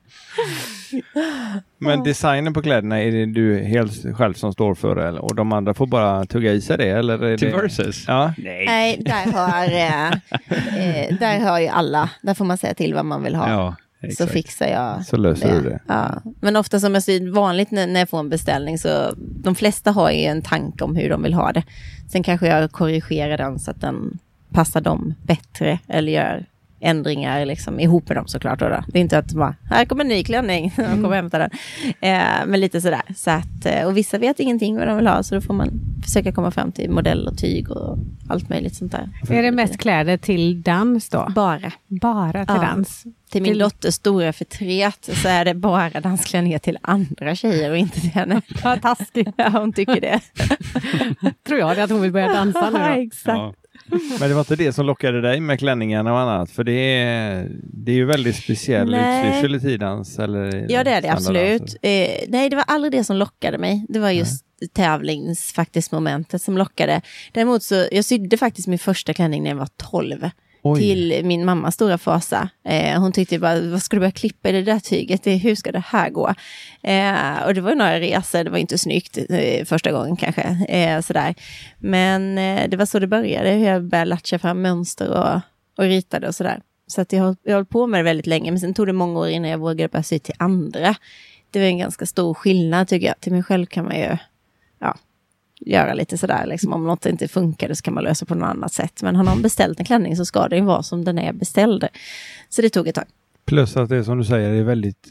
Men designen på kläderna, är det du helt själv som står för eller? Och de andra får bara tugga i sig det? Eller är Till det... Versus? Ja. Nej. Nej, där har, eh, eh, där har ju alla, där får man säga till vad man vill ha. Ja, så exakt. fixar jag Så löser du det. Ja. Men ofta som jag säger, vanligt när, när jag får en beställning så de flesta har ju en tanke om hur de vill ha det. Sen kanske jag korrigerar den så att den passar dem bättre eller gör ändringar liksom, ihop med dem såklart. Då då. Det är inte att bara, här kommer en ny klänning, de kommer och hämtar den. Eh, men lite sådär. Så att, eh, och vissa vet ingenting vad de vill ha så då får man försöka komma fram till modell och tyg och allt möjligt sånt där. Är det mest kläder till dans då? Bara. Bara till Ja. dans? Till min Till- dotters stora förtret så är det bara dansklänningar till andra tjejer och inte till henne. Vad taskigt. Ja, hon tycker det. Tror jag det att hon vill börja dansa nu då. exakt. Ja. Men det var inte det som lockade dig med klänningarna och annat? För det är, det är ju väldigt speciell Nej. utstyrsel i tidans. Eller Ja, det är det absolut. Eh, nej, det var aldrig det som lockade mig. Det var just tävlings faktiskt momentet som lockade. Däremot så, jag sydde faktiskt min första klänning när jag var 12. Oj. Till min mammas stora fasa. Eh, hon tyckte bara, vad ska du börja klippa i det där tyget? Det, hur ska det här gå? Eh, och det var ju några resor, det var inte snyggt eh, första gången kanske. Eh, sådär. Men eh, det var så det började, hur jag började latcha fram mönster och, och ritade och sådär. Så att jag, har hållit på med det väldigt länge, men sen tog det många år innan jag vågade börja sy till andra. Det var en ganska stor skillnad tycker jag. Till mig själv kan man ju ja, göra lite sådär. Liksom, om något inte funkade så kan man lösa på något annat sätt. Men har någon beställt en klänning så ska den ju vara som den är beställd. Så det tog ett tag. Plus att det är som du säger, det är väldigt...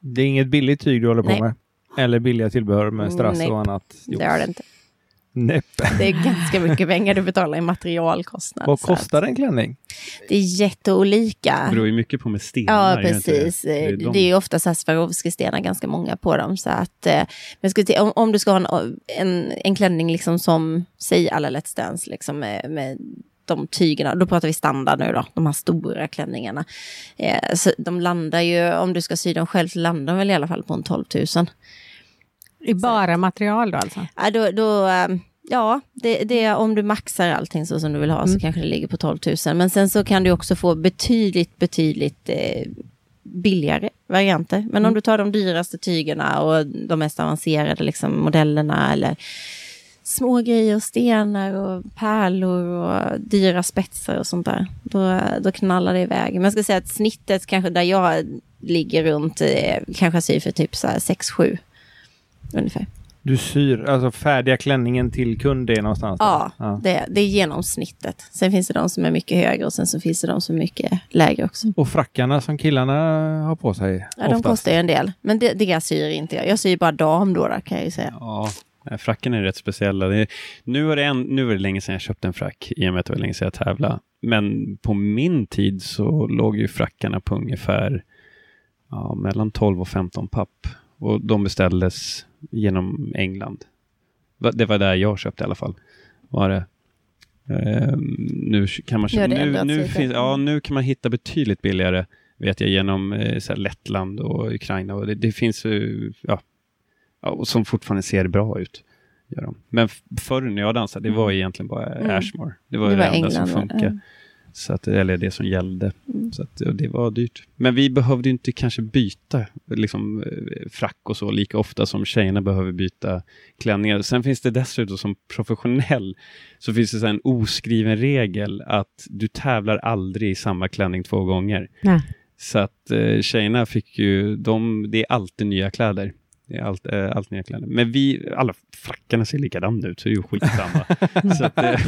Det är inget billigt tyg du håller på Nej. med. Eller billiga tillbehör med strass Nej. och annat. Det är det inte. Näpp. Det är ganska mycket pengar du betalar i materialkostnad. Vad kostar en klänning? Det är jätteolika. Det beror ju mycket på med stenar. Ja, precis. Det är de- det är ju ofta Swarovski-stenar, ganska många på dem. Så att, eh, men skulle om, om du ska ha en, en, en klänning liksom som, säg alla Let's Dance, liksom med, med de tygerna, då pratar vi standard nu då, de här stora klänningarna. Eh, så de landar ju, om du ska sy dem själv, så landar de väl i alla fall på en 12 000. I bara material då alltså? Ja, då, då, eh, ja det, det, om du maxar allting så som du vill ha så kanske det ligger på 12 000. Men sen så kan du också få betydligt, betydligt eh, billigare varianter. Men om du tar de dyraste tygerna och de mest avancerade liksom, modellerna eller små grejer, stenar och pärlor och dyra spetsar och sånt där. Då, då knallar det iväg. Men jag ska säga att snittet kanske där jag ligger runt eh, kanske syr för typ så här 6-7 ungefär. Du syr alltså färdiga klänningen till kund är någonstans? Ja, ja. Det, det är genomsnittet. Sen finns det de som är mycket högre och sen så finns det de som är mycket lägre också. Och frackarna som killarna har på sig? Ja, de oftast. kostar ju en del. Men det, det syr inte jag. Jag syr bara dam då, då kan jag ju säga. Ja, fracken är rätt speciella. Det nu, är det en, nu är det länge sedan jag köpte en frack, i och med att det var länge sedan jag tävlade. Men på min tid så låg ju frackarna på ungefär ja, mellan 12 och 15 papp. Och de beställdes genom England. Det var där jag köpte i alla fall. Var det. Ehm, nu kan man köpa, det nu, nu, finns, ja, nu kan man hitta betydligt billigare vet jag genom eh, så Lettland och Ukraina. Och det, det finns ju, ja, ja, och som fortfarande ser bra ut. Gör de. Men förr när jag dansade, det var egentligen bara Mm. Ashmore. Det var Det det, var enda England, som funkade. Så att, eller det som gällde. Mm. Så att, det var dyrt. Men vi behövde inte kanske byta liksom, eh, frack och så lika ofta som tjejerna behöver byta klänningar. Sen finns det dessutom som professionell så finns det en oskriven regel att du tävlar aldrig i samma klänning två gånger. Nej. Så att eh, tjejerna fick ju, de, det är alltid nya kläder. Allt, eh, allt nya kläder. Men vi, alla frackarna ser likadana ut, så det är ju skitsamma. så att, eh,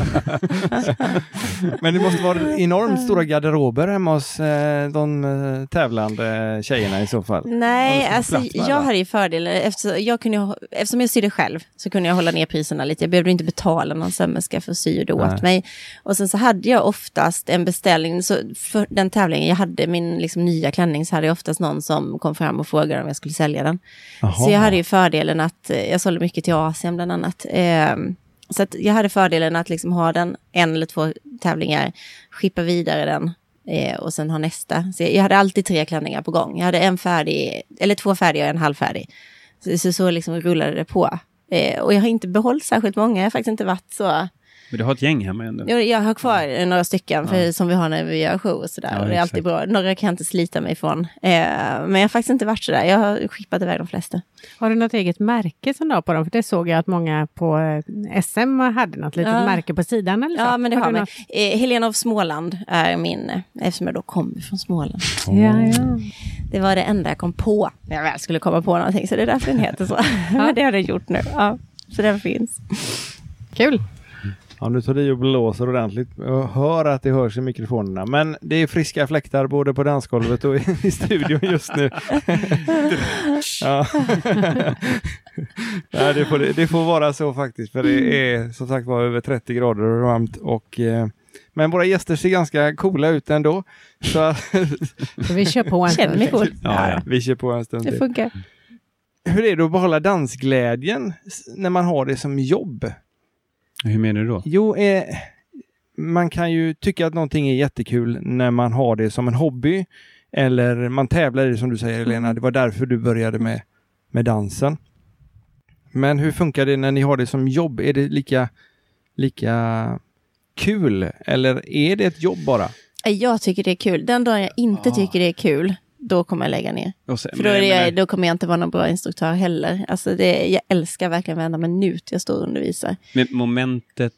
Men det måste vara enormt stora garderober hemma hos eh, de eh, tävlande tjejerna i så fall. Nej, alltså jag hade ju fördelen, eftersom jag, kunde, eftersom jag sydde själv så kunde jag hålla ner priserna lite. Jag behövde inte betala någon sömmerska för att sy det åt mig. Och sen så hade jag oftast en beställning, så för den tävlingen jag hade, min liksom, nya klänning, så hade jag oftast någon som kom fram och frågade om jag skulle sälja den. Jaha. Så jag hade ju fördelen att, eh, jag sålde mycket till Asien bland annat. Ehm, Så jag hade fördelen att liksom ha den en eller två tävlingar, skippa vidare den eh, och sen ha nästa. Så jag, jag hade alltid tre klänningar på gång. Jag hade en färdig, eller två färdiga och en halvfärdig. Så, så, så liksom rullade det på. Eh, och jag har inte behållit särskilt många, jag har faktiskt inte varit så... men du har ett gäng hemma ändå. Jag, jag har kvar några stycken för, som vi har när vi gör show och sådär. Ja, och det är alltid exakt. bra. Några kan jag inte slita mig ifrån. Eh, men jag har faktiskt inte varit sådär. Jag har skippat iväg de flesta. Har du något eget märke som du har på dem? För det såg jag att många på eh, SM hade något litet Ja. märke på sidan eller så. Ja, men det har vi. något? Eh, Helena av Småland är min, eh, eftersom jag då kommer från Småland. Ja, ja. Det var det enda jag kom på när jag väl skulle komma på någonting, så det är därför den heter så. men det har den gjort nu. Ja, så den finns. Kul. Ja, nu tar du i och blåser ordentligt. Jag hör att det hörs i mikrofonerna. Men det är friska fläktar både på dansgolvet och i, studion just nu. ja. ja, det, får, det får vara så faktiskt. För det är som sagt var över 30 grader och varmt. Och, eh, men våra gäster ser ganska coola ut ändå. Så Så vi kör på en stund. cool. Ja, ja. vi kör på en stund Det till. funkar. Hur är det att behålla dansglädjen när man har det som jobb? Hur menar du då? Jo, eh, man kan ju tycka att någonting är jättekul när man har det som en hobby. Eller man tävlar i det som du säger Helena, det var därför du började med, med dansen. Men hur funkar det när ni har det som jobb? Är det lika, lika kul eller är det ett jobb bara? Eh, Jag tycker det är kul. Den dagen jag inte Ah. tycker det är kul, då kommer jag lägga ner. Sen- För då, är jag då kommer jag inte vara någon bra instruktör heller. Alltså det, jag älskar verkligen varenda minut jag står och undervisar. Men momentet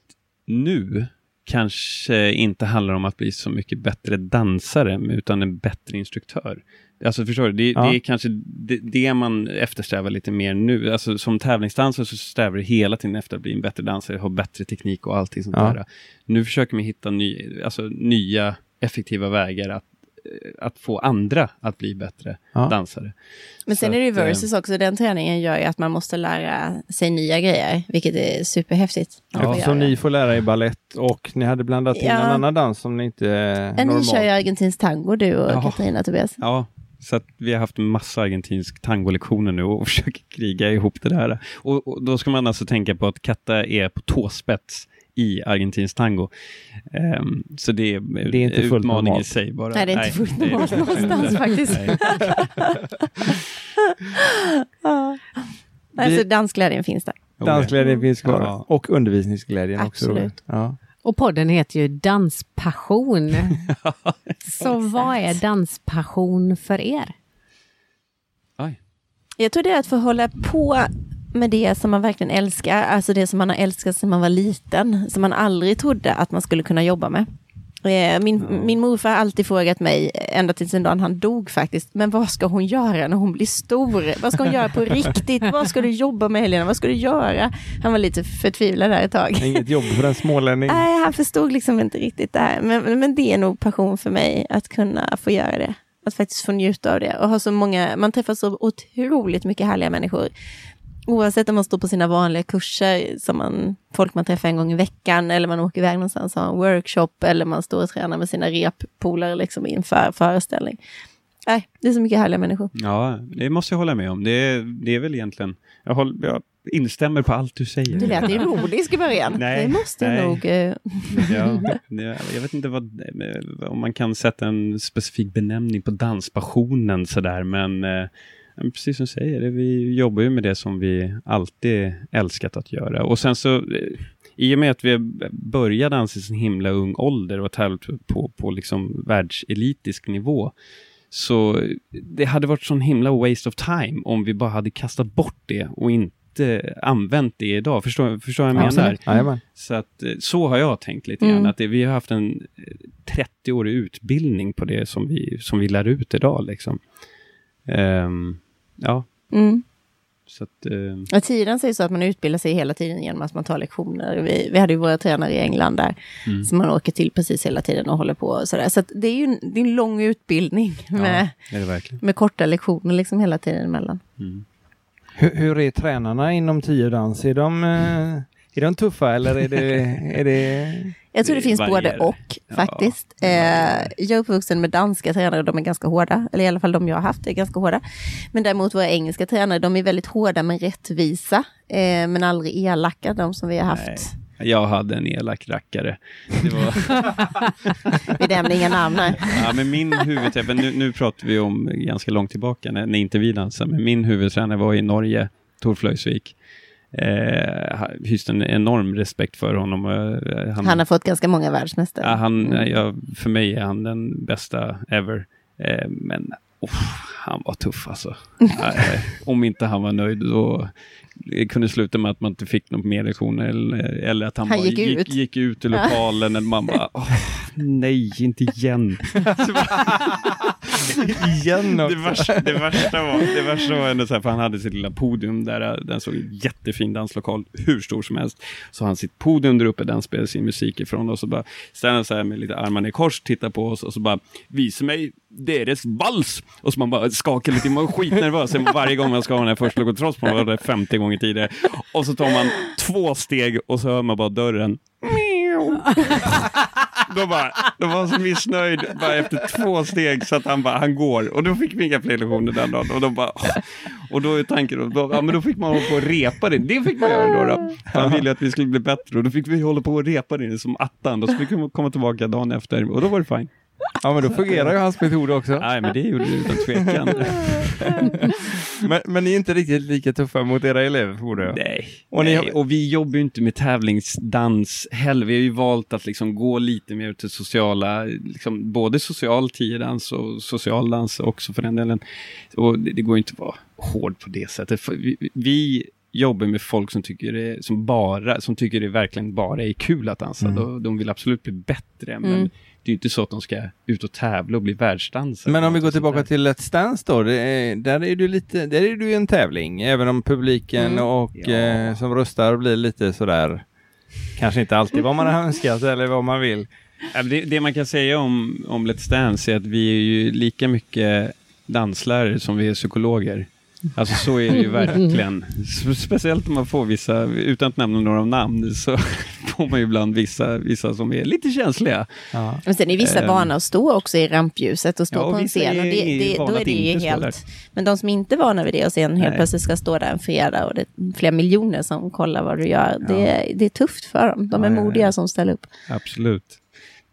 nu kanske inte handlar om att bli så mycket bättre dansare, utan en bättre instruktör. Alltså förstår du, det, Ja. det är kanske det, det man eftersträvar lite mer nu. Alltså som tävlingsdansare så strävar du hela tiden efter att bli en bättre dansare, ha bättre teknik och allting sånt Ja. där. Nu försöker man hitta ny, alltså, nya effektiva vägar att, att få andra att bli bättre Ja. dansare. Men sen Så är det att, eh, reverses också. Den träningen gör ju att man måste lära sig nya grejer, vilket är superhäftigt. Så göra. ni får lära er ballett och ni hade blandat in Ja. en annan dans som ni inte Ja, Ni normalt. kör ju argentinsk tango du och Ja. Katarina Tobias. Ja, så att vi har haft en massa argentinsk tangolektioner nu och försöker kriga ihop det där. Och, och då ska man alltså tänka på att Katta är på tåspets i argentinsk tango. Ehm, så det är, Det är inte fullt utmaning i normalt. sig bara. Nej, det är inte fullt normalt någonstans faktiskt. Nej. Nej, Vi- så dansglädjen finns där. Dansglädjen finns kvar. Ja. Och undervisningsglädjen också. Absolut. Ja. Och podden heter ju Danspassion. Så vad är danspassion för er? Oj. Jag tror det är att få hålla på med det som man verkligen älskar, alltså det som man har älskat sedan man var liten, som man aldrig trodde att man skulle kunna jobba med. Eh, Min, min morfar har alltid frågat mig, ända tills den dagen han dog faktiskt, men vad ska hon göra när hon blir stor? Vad ska hon göra på riktigt? Vad ska du jobba med Helena? Vad ska du göra? Han var lite förtvivlad där ett tag. Inget jobb för en smålänning. Nej, han förstod liksom inte riktigt det här. Men, men det är nog passion för mig att kunna få göra det. Att faktiskt få njuta av det. Och ha så många, man träffar så otroligt mycket härliga människor. Oavsett om man står på sina vanliga kurser, som man, folk man träffar en gång i veckan, eller man åker iväg någonstans och har en workshop, eller man står och tränar med sina reppolare liksom inför föreställning. Nej, det är så mycket härliga människor. Ja, det måste jag hålla med om. Det är, det är väl egentligen... Jag, håller, jag instämmer på allt du säger. Du lät ironisk i början. Nej, det måste jag nej. nog... eh, Ja, jag vet inte vad, om man kan sätta en specifik benämning på danspassionen sådär, men eh, men precis som du säger, det, vi jobbar ju med det som vi alltid älskat att göra. Och sen så, eh, i och med att vi började i så himla ung ålder och tävlat på, på liksom världselitisk nivå, så det hade varit sån himla waste of time om vi bara hade kastat bort det och inte använt det idag. Förstår, förstår vad jag menar? Jajamän. Så, att, eh, så har jag tänkt lite grann. Mm. Att det, vi har haft en eh, 30-årig utbildning på det som vi, som vi lär ut idag. Liksom. Ehm, ja, Mm. så att... eh, Och tiden säger så att man utbildar sig hela tiden genom att man tar lektioner. Vi, vi hade ju våra tränare i England där, Mm. som man åker till precis hela tiden och håller på och sådär. Så att det är ju en, det är en lång utbildning med, ja, är det verkligen. med korta lektioner liksom hela tiden emellan. Mm. Hur, hur är tränarna inom tiodans? Är de, eh, är de tuffa eller är det... Är det... Jag tror det, Det finns varierar. både och Ja, faktiskt. varierar. Eh, jag är uppvuxen med danska tränare, de är ganska hårda. Eller i alla fall de jag har haft är ganska hårda. Men däremot våra engelska tränare, de är väldigt hårda men rättvisa. Eh, men aldrig elaka, de som vi har haft. Nej. Jag hade en elak rackare. Det var, Vi nämner inga namn här. ja, men min huvudtränare, nu, nu pratar vi om ganska långt tillbaka, när, när inte vi dansade, men min huvudtränare var i Norge, Tor Flöjsvik. Eh, hyste en enorm respekt för honom. Eh, Han har fått ganska många världsmästare. Han, Mm. ja, för mig är han den bästa ever. Eh, men oh, han var tuff alltså. eh, om inte han var nöjd då det kunde sluta med att man inte fick någon mer lektioner eller, eller att han, Han bara gick gick, ut. gick ut ur lokalen eller man bara "Åh, nej, inte igen. Igen Det värsta, det värsta var, det värsta var ändå så här, för han hade sitt lilla podium där, den såg en jättefin danslokal, hur stor som helst. Så han sitt podium där uppe, där han spelade sin musik ifrån och så bara ställer han så här med lite armarna i kors, tittar på oss och så bara visa mig deras vals. Och så man bara skakar lite, man var skitnervös varje gång man ska ha den här första att man var där 50 gånger tidigare. Och så tar man två steg och så hör man bara dörren. Då, bara, då var han så missnöjd bara efter två steg så att han bara, han går. Och då fick vi inga fler lektioner den dagen. Och, då bara, och då är tanken, då, ja, men då fick man hålla på och repa det. Det fick man göra då. då. Han ville att vi skulle bli bättre och då fick vi hålla på och repa det som attan. Och så fick vi komma tillbaka dagen efter och då var det fine. Ja, men då fungerar ju hans metod också. Nej, men det gjorde det utan tvekan. Men, men ni är inte riktigt lika tuffa mot era elever, förmodar jag? Nej. Och ni har- Nej, och vi jobbar ju inte med tävlingsdans heller. Vi har ju valt att liksom gå lite mer till sociala, liksom både social tiodans och social dans också för den delen. Och det, det går ju inte att vara hård på det sättet. För vi, vi jobbar med folk som tycker det, som bara, som tycker det verkligen bara är kul att dansa. Mm. De, de vill absolut bli bättre, men Mm. Det är ju inte så att de ska ut och tävla och bli världsdansare. Men om vi går Sånt tillbaka till Let's Dance då, det är, där är du lite, där är du ju en tävling, även om publiken Mm. och Ja. eh, som röstar blir lite sådär, kanske inte alltid vad man har önskat eller vad man vill. Det, det man kan säga om, om Let's Dance är att vi är ju lika mycket danslärare som vi är psykologer. Alltså så är det ju verkligen. Spe- Speciellt om man får vissa, utan att nämna några namn, så får man ju ibland vissa, vissa som är lite känsliga. Ja. Men sen är vissa Ehm. vana att stå också i rampljuset och stå Ja, och på en scen. Och det, är det, då är det ju helt... Men de som inte är vana vid det och sen helt Nej. plötsligt ska stå där en fredag och det är flera miljoner som kollar vad du gör. Det, det är tufft för dem. De Ja, är ja, ja. modiga som ställer upp. Absolut.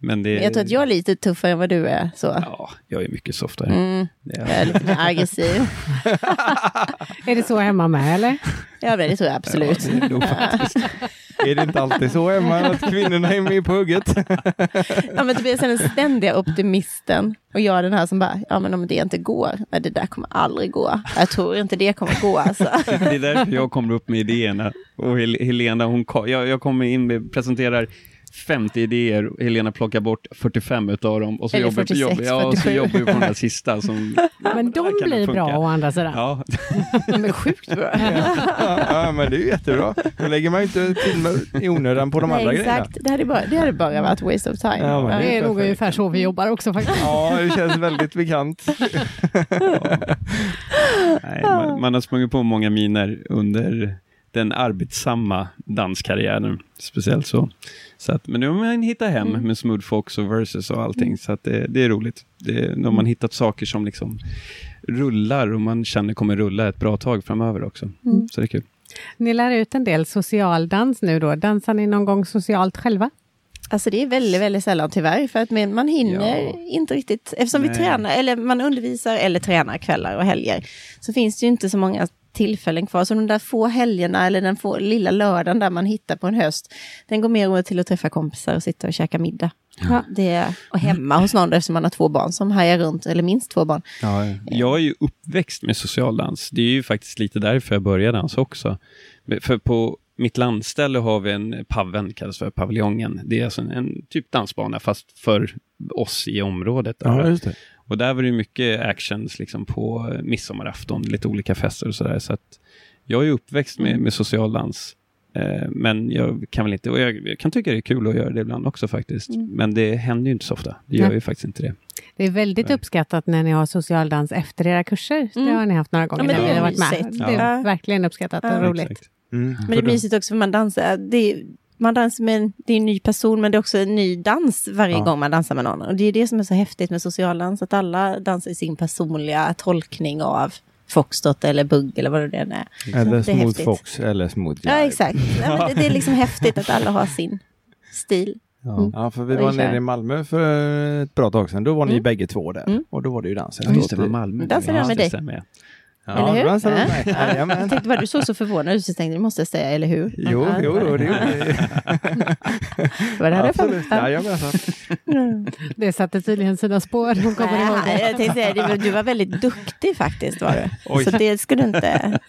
Men det, jag tror att jag är lite tuffare än vad du är. Så. Ja, jag är mycket softare. Mm, Det jag är- lite mer aggressiv. Är det så hemma med eller? Ja, men det tror jag absolut. Ja, det är. Är det inte alltid så Emma, att kvinnorna är med på hugget? Ja, men Tobias är den ständiga optimisten. Och jag är den här som bara, ja men om det inte går, nej det där kommer aldrig gå. Jag tror inte det kommer gå alltså. Det är därför jag kommer upp med idéerna. Och Hel- Helena, hon, jag, jag kommer in med, presenterar 50 idéer Helena plockar bort 45 utav dem. Och så Eller jobbar, 46, jobb, ja, och så 47. jobbar vi på den här sista. Som, Men de blir bra å andra sidan. Ja, De är sjukt bra. ja, ja, men det är ju jättebra. Då lägger man ju inte med, i onödan på de andra Nej, grejerna. exakt. Det hade, bara, det hade bara varit waste of time. Ja, men Det är nog ungefär så vi jobbar också faktiskt. Ja, det känns väldigt bekant. nej, man, man har sprungit på många miner under den arbetsamma danskarriären. Speciellt så. Så att, men nu har man hittat hem Mm. med Smooth Fox och Versus och allting. Så att det, det är roligt. Det, nu har man hittat saker som liksom rullar och man känner kommer rulla ett bra tag framöver också. Mm. Så det är kul. Ni lär ut en del socialdans nu då. Dansar ni någon gång socialt själva? Alltså det är väldigt, väldigt sällan tyvärr. För att man hinner Ja. inte riktigt. Eftersom vi Nej. tränar, eller man undervisar eller tränar kvällar och helger. Så finns det ju inte så många tillfällen kvar. Så de där få helgerna eller den få lilla lördagen där man hittar på en höst, den går mer åt till att träffa kompisar och sitta och käka middag. Ja. Det är, och hemma hos någon eftersom man har två barn som hajar runt, eller minst två barn. Ja, ja. Jag är ju uppväxt med socialdans. Det är ju faktiskt lite därför jag började dansa också. För på mitt landställe har vi en paven, kallas för paviljongen. Det är alltså en, en typ dansbana, fast för oss i området. ja, just det. Och där var det mycket actions liksom på midsommarafton, lite olika fester och sådär. Så att jag är uppväxt med, med socialdans. Eh, men jag kan väl inte, och jag, jag kan tycka det är kul att göra det ibland också faktiskt. Men det händer ju inte så ofta. Det gör Nej. ju faktiskt inte det. Det är väldigt uppskattat när ni har socialdans efter era kurser. Det Mm. har ni haft några gånger Ja, men när det vi är har varit med. mysigt. Det är Ja. verkligen uppskattat och Ja. roligt. Exakt. Mm. Men det är mysigt också för man dansar. Det är, man dansar med en, det är en ny person men det är också en ny dans varje Ja. gång man dansar med någon. Och det är det som är så häftigt med socialdans, att alla dansar i sin personliga tolkning av foxtrot eller bugg eller vad det än är. Eller Smooth. Fox eller Smooth Ja, Jive. exakt. Ja, men det, det är liksom häftigt att alla har sin stil. Ja. ja, för vi var nere i Malmö för ett bra tag sedan. Då var ni Mm. bägge två där. Mm. Och då var det ju dans. Ja, just det, var Malmö. Dansade jag med dig? Det ja. Ja, eller hur? du Ja. med mig. Jag tänkte bara du såg så förvånad ut så jag tänkte du måste säga eller hur? Jo, Ja, jo, det det gjorde vi. Var det här det Absolut. Jajamensan. Det satte tydligen sina spår. Hon kommer ihåg det. jag tänkte säga, du, var- du var väldigt duktig faktiskt var du. Oj. Så det ska du inte...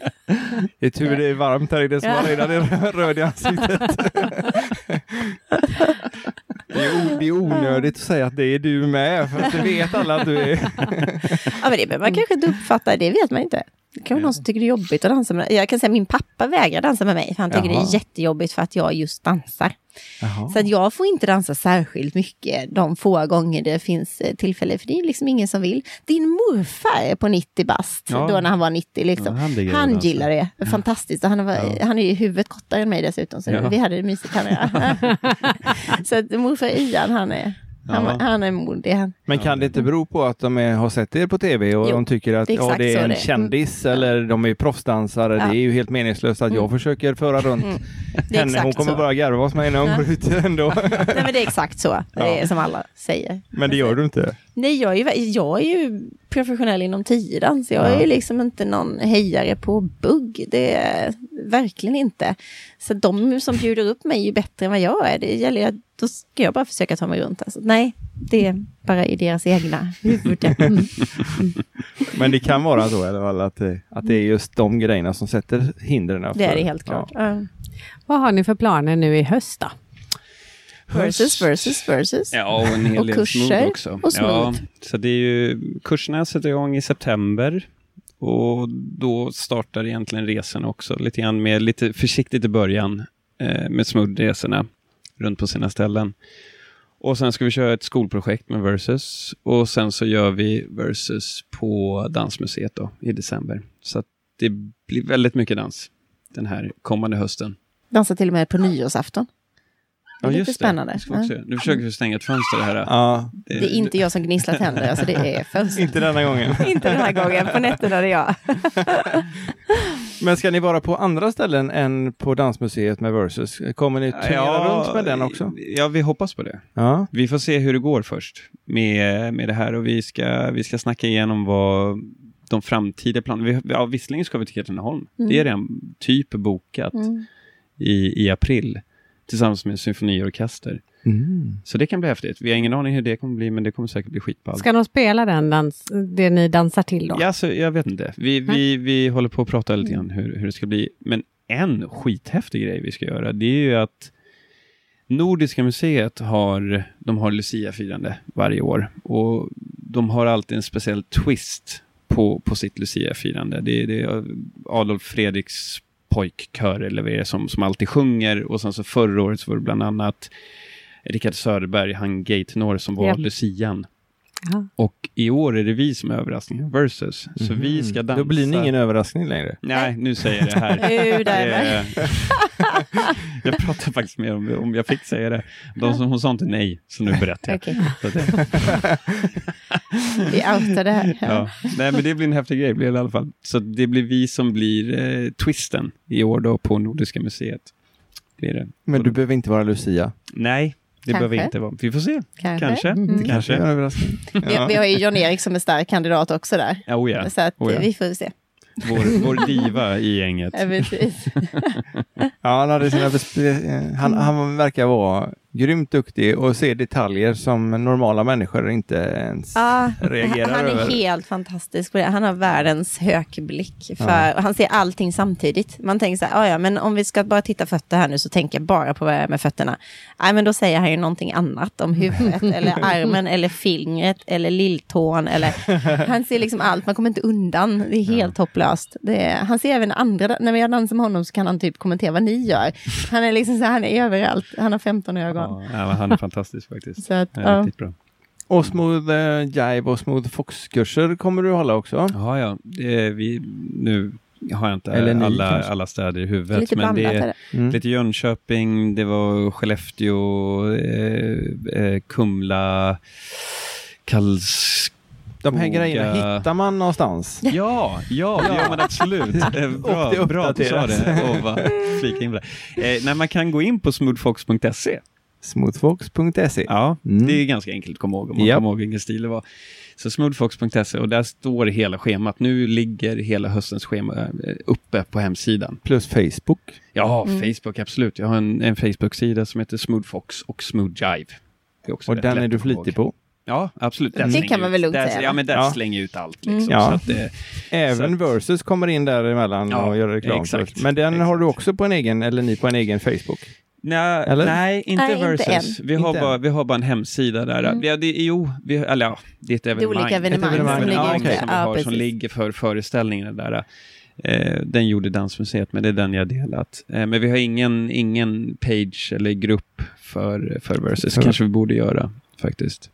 Det är tur det är varmt här inne så man redan är röd i ansiktet. Det är, det är onödigt att säga att det är du med, för att det vet alla att du är. Ja, men det behöver man kanske inte uppfatta, det vet man inte. Det kan vara någon som tycker det är jobbigt att dansa med Jag kan säga att min pappa vägrar dansa med mig, för han tycker Jaha. det är jättejobbigt för att jag just dansar. Jaha. Så att jag får inte dansa särskilt mycket de få gånger det finns eh, tillfälle, för det är liksom ingen som vill. Din morfar är på 90 bast, Ja. då när han var 90 liksom. Ja, han han gillar det, fantastiskt. Och han, var, han är ju huvudet kortare än mig dessutom, så vi hade det mysigt han. Så att morfar Ian, han är, han, Ja. han är modig. Han. Men kan det inte bero på att de är, har sett er på tv och Jo, de tycker att det är ja, det är en det är. kändis eller de är proffsdansare? Ja. Det är ju helt meningslöst att jag försöker föra runt Mm. Henne. Hon kommer så. bara garva hos mig när hon går ut ändå. Nej men det är exakt så, det är som alla säger. Men det gör du inte. Nej, jag är, jag är ju professionell inom tiodans. Jag Ja. är liksom inte någon hejare på bugg. Det är verkligen inte. Så de som bjuder upp mig är ju bättre än vad jag är. Det gäller att då ska jag bara försöka ta mig runt. Alltså, nej, det är bara i deras egna huvuden. Mm. Men det kan vara så i alla fall att det, att det är just de grejerna som sätter hindren. Det är det helt klart. Ja. Ja. Vad har ni för planer nu i höst då? Versus, versus, versus. Ja, och en hel Och del kurser också. och. Ja, så det är ju, kurserna sätter igång i september. Och då startar egentligen resan också lite grann med lite försiktigt i början eh, med smooth-resorna runt på sina ställen. Och sen ska vi köra ett skolprojekt med Versus och sen så gör vi Versus på Dansmuseet då i december. Så det blir väldigt mycket dans den här kommande hösten. Dansar till och med på nyårsafton. Det är lite spännande. Det Ja. Nu försöker vi stänga ett fönster här. Ja, Det är inte jag som gnisslar tänder, alltså det är fönstret. inte denna gången. inte den här gången, på nätterna är det jag. Men ska ni vara på andra ställen än på Dansmuseet med Versus? Kommer ni turnera runt med den också? Ja, vi hoppas på det. Ja. Vi får se hur det går först med, med det här och vi ska, vi ska snacka igenom vad de framtida planerna... Vi, ja, visserligen ska vi till Katrineholm. Mm. Det är redan typ bokat Mm. i, i april tillsammans med en symfoniorkester. Mm. Så det kan bli häftigt. Vi har ingen aning hur det kommer bli, men det kommer säkert bli skitballt. Ska de spela den dans, det ni dansar till då? Ja, så jag vet inte. Vi, vi, vi håller på att prata lite grann hur, hur det ska bli. Men en skithäftig grej vi ska göra, det är ju att Nordiska museet har, de har Lucia-firande varje år. Och de har alltid en speciell twist på, på sitt Lucia-firande. Det, det är Adolf Fredriks pojkkör eller vad det är som, som alltid sjunger. Och sen så förra året så var det bland annat Rickard Söderberg, han gay-tenor som var Ja. Lucian. Ja. Och i år är det vi som är överraskningen versus. Så vi ska dansa. Då blir det ingen överraskning längre. Nej, nu säger jag det här. Jag pratar faktiskt med om, om jag fick säga det. De som, hon sa inte nej, så nu berättar jag. Det, vi outar det här. ja. Nej, men det blir en häftig grej blir det i alla fall. Så det blir vi som blir eh, twisten i år då på Nordiska museet. Är det. Men du behöver inte vara Lucia. Nej, det Kanske. behöver inte vara. Vi får se. Kanske. Kanske. Mm. Det Kanske. är en överraskning. Vi, vi har ju John-Erik som är stark kandidat också där. Ja, oh ja. Så att Oh ja. vi får se. Vår, vår diva i gänget. Ja. Ja, han, hade sina eh, han, han verkar vara grymt duktig och se detaljer som normala människor inte ens Ja, reagerar han är över. helt fantastisk på det. Han har världens högblick. För, Ja. Han ser allting samtidigt. Man tänker så här, "Ah, ja, men om vi ska bara titta fötter här nu så tänker jag bara på vad jag är med fötterna. Nej, men då säger han ju någonting annat om huvudet eller armen eller fingret eller lilltån. Eller, han ser liksom allt, man kommer inte undan. Det är helt hopplöst. Det är, han ser även andra, när jag dansar med honom så kan han typ kommentera vad ni gör. Han är liksom så här, han är överallt. Han har 15 ögon. Ja, ja, men han är fantastisk faktiskt. Så att, Ja, ja. Riktigt bra. Och Smooth eh, Jive och Smooth Fox-kurser kommer du hålla också? Ja, ja. Det är vi, nu har jag inte Eller ni alla, kanske. alla städer i Det är huvudet. lite men det blandat. är är det. Mm. lite Jönköping, det var Skellefteå, eh, eh, Kumla, Karls... De här grejerna hittar man någonstans. Ja, ja, det gör man absolut. Eh, Bra, bra att du sa det. Flika in det. Eh, nej, man kan gå in på smoothfox.se. Smoothfox.se. Ja, Mm. det är ganska enkelt att komma ihåg om man Japp. kommer ihåg vilken stil det var. Så smoothfox.se och där står hela schemat. Nu ligger hela höstens schema eh, uppe på hemsidan. Plus Facebook. Ja, Mm. Facebook, absolut. Jag har en, en Facebook-sida som heter Smoothfox och Smooth Jive. Det är också Och den är du flitig på. Ja, absolut. Mm. Det kan man väl lugnt säga, Ja, men där Ja. slänger ut allt. Mm. Liksom. Ja. Så att, eh, Även Så Versus kommer in däremellan Ja, och gör reklam exakt. Men den har du Exakt. också på en egen, eller ni på en egen Facebook. Nej, Eller? nej, inte Nej, inte Versus. vi, har Inte bara, vi har bara en hemsida där. Mm. Ja, det, jo, vi, eller ja, det är ett Det är evenemang. olika evenemang, Ett evenemang, som ligger ja, okej. som, vi Ja, har, som precis. ligger för föreställningen där. Eh, den gjorde Dansmuseet, men det är den jag delat. Eh, men vi har ingen, ingen page eller grupp för, för Versus. För- kanske vi borde göra faktiskt.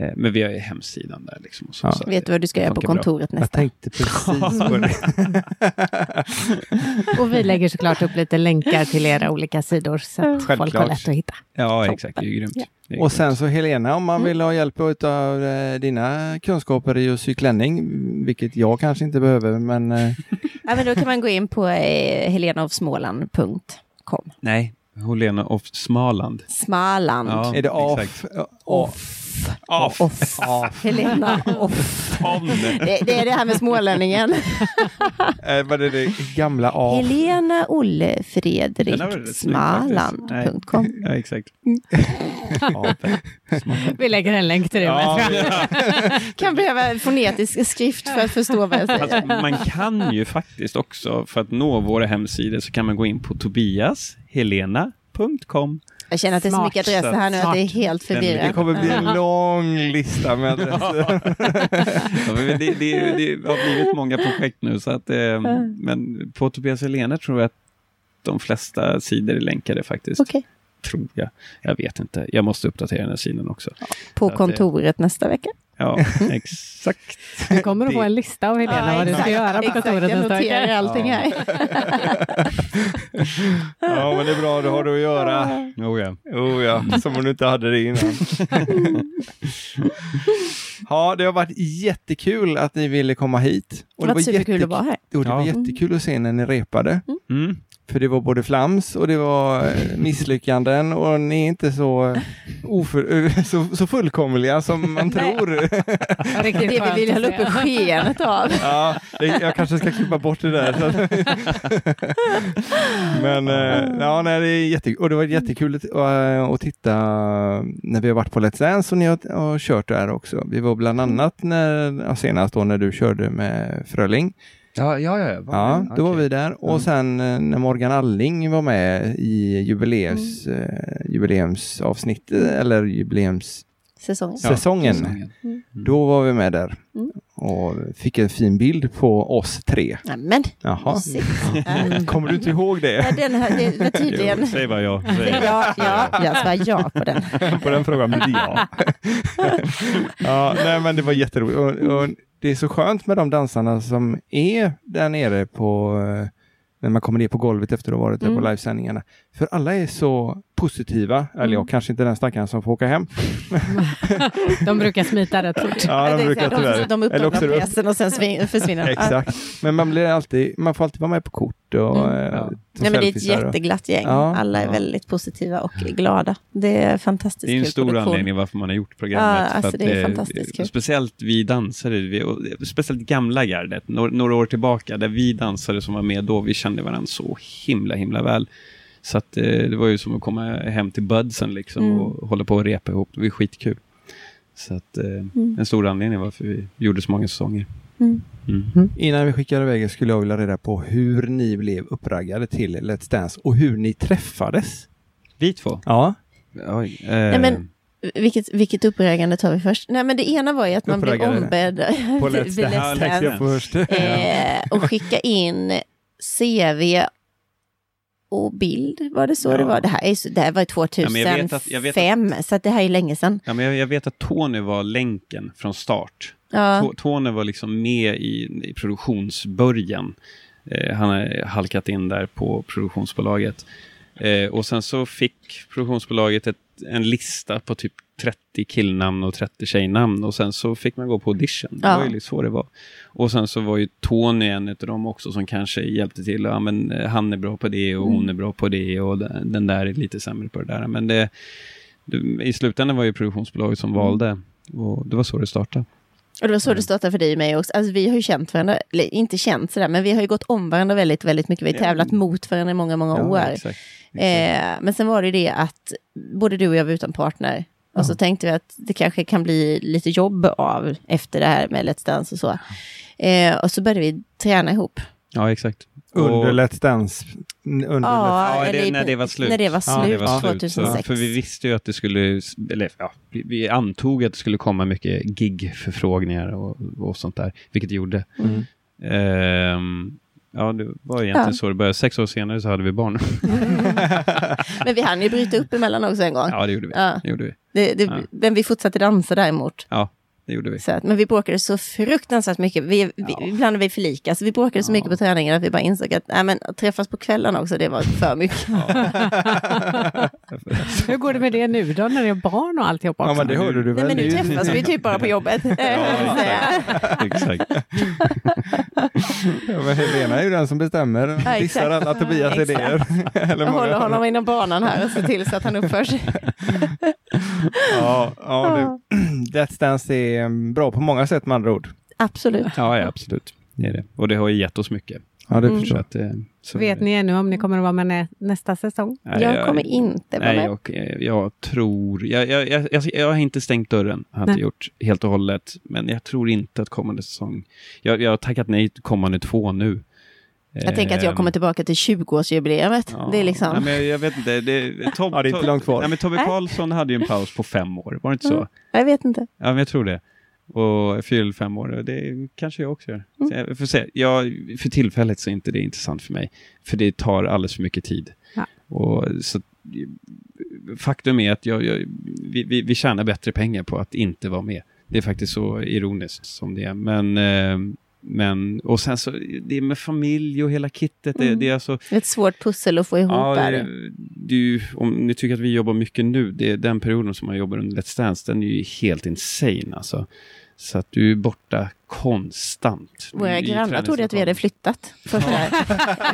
Eh, men vi har ju hemsidan där liksom. Och så, Ja. så Vet du vad du ska göra på funkar bra. kontoret Jag nästa? tänkte precis på det. Och vi lägger såklart upp lite länkar till era olika sidor så att folk har Självklart. lätt att hitta. Ja, Toppen. exakt. Det är grymt. Ja. Det är Och grymt. sen så Helena, om man Mm. vill ha hjälp av eh, dina kunskaper i att sy klänning, vilket jag kanske inte behöver, men eh, Ja, men då kan man gå in på eh, helenaofsmåland.com. Nej, Helena of Smaland. Smaland. Ja. är det off? exakt. off. Off. Off. Helena off. Det. Det, det är det här med smålänningen. Eh, vad är det gamla off? Helena Olle Fredrik. Smaland.com. Ja, exakt. Vi lägger en länk till det med. Ja, jag. Kan behöva fonetisk skrift för att förstå vad jag säger. Alltså, man kan ju faktiskt också, för att nå våra hemsidor, så kan man gå in på tobiashelena.com. Jag känner att det är så mycket adresser här nu att det är helt Den- Det förvirrat. kommer bli en lång lista med adresser. Ja, men det, det, det har blivit många projekt nu, så att, eh, men på Tobias Helena tror jag att de flesta sidor är länkade faktiskt. Okej, Tror jag. Jag vet inte. Jag måste uppdatera den här sidan också. på att det- kontoret nästa vecka. Ja, exakt. Du kommer att få en lista av Helena vad du ska göra på kontoret Jag noterar allting Ja. här. Ja, men det är bra, det har du att göra. Oh, ja. Oh ja, som om du inte hade det innan. Ja, det har varit jättekul att ni ville komma hit. Det var superkul att vara här. Och det var Ja. jättekul att se när ni repade. Mm. För det var både flams och det var eh, misslyckanden och ni är inte så, oför, eh, så, så fullkomliga som man Nej. tror. Riktigt Det vi vill hålla uppe skenet av. Ja, det, jag kanske ska klippa bort det där. Men eh, ja, nej, det är jätte, och det var jättekul att, eh, att titta när vi har varit på Let's Dance och ni har, har kört där också. Vi var bland annat när, senast då när du körde med Fröling. Ja, ja, ja. Var Ja, då var Okej. vi där. Och Mm. sen eh, när Morgan Alling var med i jubileums, eh, jubileumsavsnittet, eller jubileumssäsongen, Säsongen. Ja, säsongen. då var vi med där. Mm. Och fick en fin bild på oss tre. Nämen, Jaha. Kommer du inte ihåg Ja, det? den här, det var tydligen... Jo, säg bara ja. Säg Ja, ja, jag svarar ja på den. på den frågan blir det ja. ja, nej men det var jätteroligt. Och, och det är så skönt med de dansarna som är där nere på eh, när man kommer ner på golvet efter att ha varit där Mm. på livesändningarna. För alla är så positiva, eller Mm. jag kanske inte den stackaren som får åka hem. De brukar smita rätt fort. Ja, de brukar tyvärr. de, de uppdagar pjäsen och sen svin- försvinner. Exakt. Men man blir alltid, man får alltid vara med på kort och Mm. eh, Ja. ta Nej, men det är ett och- jätteglatt gäng. Ja. Alla är Ja. väldigt positiva och glada. Det är fantastiskt Det är en kul stor produktion. anledning varför man har gjort programmet. Ja, för alltså att det är fantastiskt kul. Speciellt vi dansare, vi, och speciellt gamla gardet, några, några år tillbaka, där vi dansare som var med då, vi kände varandra så himla, himla väl. Så att eh, det var ju som att komma hem till Budsen liksom Mm. och hålla på och repa ihop. Det var skitkul. Så att eh, Mm. en stor anledning varför vi gjorde så många säsonger. Mm. Mm. Innan vi skickar iväg skulle jag vilja reda på hur ni blev uppraggade till Let's Dance och hur ni träffades. Vi två? Ja, Oj, eh, Nej, men, vilket, vilket uppraggande tar vi först? Nej, men det ena var ju att man blev ombedd på Let's Dance. Let's eh, och skicka in CV och bild. Var det så Ja. det var? Det här, är, det här var 2005, Ja, jag vet att- jag att- så att det här är länge sedan. ja, men jag, jag vet att Tony var länken från start. Ja. Tony var liksom med i, i produktionsbörjan. Eh, han har halkat in där på produktionsbolaget. Eh, och sen så fick produktionsbolaget ett, en lista på typ 30 killnamn och 30 tjejnamn och sen så fick man gå på audition. Det Ja. var ju så det var. Och sen så var ju Tony en av dem också som kanske hjälpte till. Ja, men eh, han är bra på det och hon är bra på det och den, den där är lite sämre på det där. Men det, det, i slutändan var ju produktionsbolaget som valde och det var så det startade. Och det var så Mm. det startade för dig och mig också. Alltså, vi har ju känt varandra, eller inte känt sådär, men vi har ju gått om varandra väldigt, väldigt mycket. Vi har Ja. tävlat mot varandra i många, många år. exakt. exakt. Eh, men sen var det det att både du och jag var utan partner. Och så tänkte vi att det kanske kan bli lite jobb av efter det här med Let's Dance och så. Eh, och så började vi träna ihop. Ja, exakt. Under Och- Let's Dance. Under. Ja, eller det, när det var slut. När det var Ja, slut, det var slut. 2006. Så, för vi visste ju att det skulle, eller ja, vi, vi antog att det skulle komma mycket gig-förfrågningar och, och sånt där, vilket det gjorde. Mm. Ehm, ja, det var egentligen Ja. så det började. Sex år senare så hade vi barn. Men vi hann ju bryta upp emellan också en gång. ja, det gjorde vi. Ja. Det gjorde vi. Det, det, Ja. Men vi fortsatte dansa däremot. Ja, det gjorde vi. Så att, men vi bråkade så fruktansvärt mycket. Vi, vi, Ja. Ibland är vi för lika. Så vi bråkade så Ja. mycket på träningen att vi bara insåg att nej, men, att träffas på kvällarna också, det var för mycket. Hur går det med det nu då när det är barn och alltihop också? Ja, men det hörde du Nej, väl? men nu Det träffas vi typ bara på jobbet. Ja, så Exakt. Ja, men Helena är ju den som bestämmer. exakt. Dissar alla Tobias idéer. Eller Jag håller honom inom banan här och ser till så att han uppför sig. Ja, ja, du. Let's Dance är mm, bra på många sätt med andra ord. Absolut. Ja, ja, absolut. Det är det. Och det har ju gett oss mycket. Ja, det Mm. jag. att, eh, så Vet ni ännu om ni kommer att vara med nä nästa säsong? Nej, Jag kommer inte vara Nej, med. och eh, jag tror... Jag, jag, jag, jag, jag har inte stängt dörren, har jag inte gjort helt och hållet. Men jag tror inte att kommande säsong... Jag, jag har tackat nej till kommande två nu. Jag tänker att jag kommer tillbaka till 20-årsjubileet. Det är liksom... Nej, men jag, vet inte. Det, Tom, Ja, det är inte långt kvar. Nej, men Tobbe. Karlsson hade ju en paus på fem år, var det inte så? Mm. Jag vet inte. Ja, men jag tror det. Och fyller fem år det kanske jag också gör. Mm. Så jag får se. Jag, för tillfället så är inte det intressant för mig. För det tar alldeles för mycket tid. Ja. Och så, faktum är att jag, jag, vi, vi, vi tjänar bättre pengar på att inte vara med. Det är faktiskt så ironiskt som det är. Men, eh, men och sen så, det är med familj och hela kittet. Det, Mm. det är alltså, ett svårt pussel att få ihop Ja, där. det, det ju, om ni tycker att vi jobbar mycket nu, det är den perioden som man jobbar under Let's Dance, den är ju helt insane alltså. Så att du är borta konstant. Våra grannar trodde att vi hade flyttat.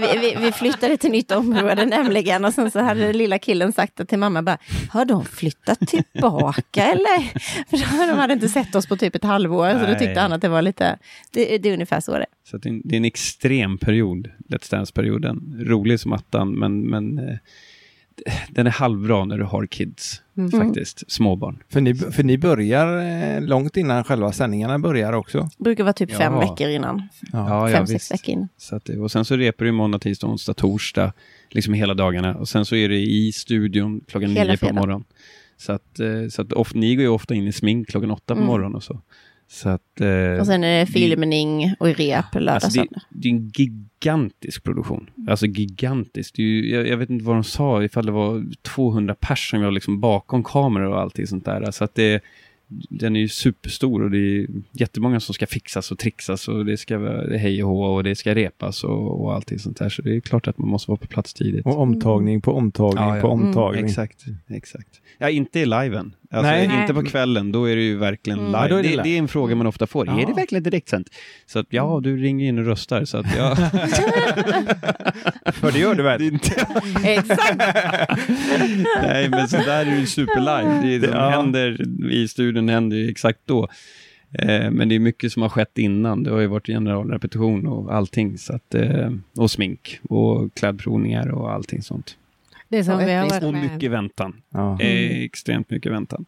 Vi, vi, vi flyttade till nytt område nämligen och sen så hade den lilla killen sagt till mamma bara, har de flyttat tillbaka eller? För de hade inte sett oss på typ ett halvår så då Nej. tyckte han att det var lite, det, det är ungefär så det är. Så det, är en, det är en extrem period, Let's Dance-perioden. Rolig som attan, men, men eh, den är halvbra när du har kids, Mm. faktiskt. Småbarn. För ni, för ni börjar eh, långt innan själva sändningarna börjar också. Brukar vara typ fem Ja. veckor innan. Ja, fem, ja, sex visst. veckor innan. Så att, och sen så repar du måndag, tisdag, onsdag, torsdag, liksom hela dagarna. Och sen så är det i studion klockan Hela nio på morgonen. Så att, eh, så att of, ni går ju ofta in i smink klockan åtta på Mm. morgonen och så. Så att... eh, Och sen är det filmning och rep lördag, Alltså det, det är en gigantisk produktion. Alltså gigantisk. Det är ju, jag, jag vet inte vad de sa, ifall det var 200 pers som var liksom bakom kameror och allting sånt där. Så att det, den är ju superstor och det är jättemånga som ska fixas och trixas och det ska vara hej och hå och det ska repas och, och allting sånt där. Så det är klart att man måste vara på plats tidigt. Och omtagning på omtagning Ja, ja. på Mm, omtagning. Exakt, exakt. Ja, inte i liven. Alltså, Nej. Inte på kvällen, då är det ju verkligen Mm. live. Ja, är det det, live. det är en fråga man ofta får. Ja. Är det verkligen direktsänt? Så att, ja, du ringer in och röstar. Så att, ja. För det gör du väl? Inte- Exakt! Nej, men så där är det ju superlive. Det, det som Ja. händer i studion händer ju exakt då. Eh, men det är mycket som har skett innan. Det har ju varit generalrepetition och allting. Så att, eh, och smink och klädprovningar och allting sånt. Det som, Och vi har varit Och med. mycket väntan. Ja. Eh, extremt mycket väntan.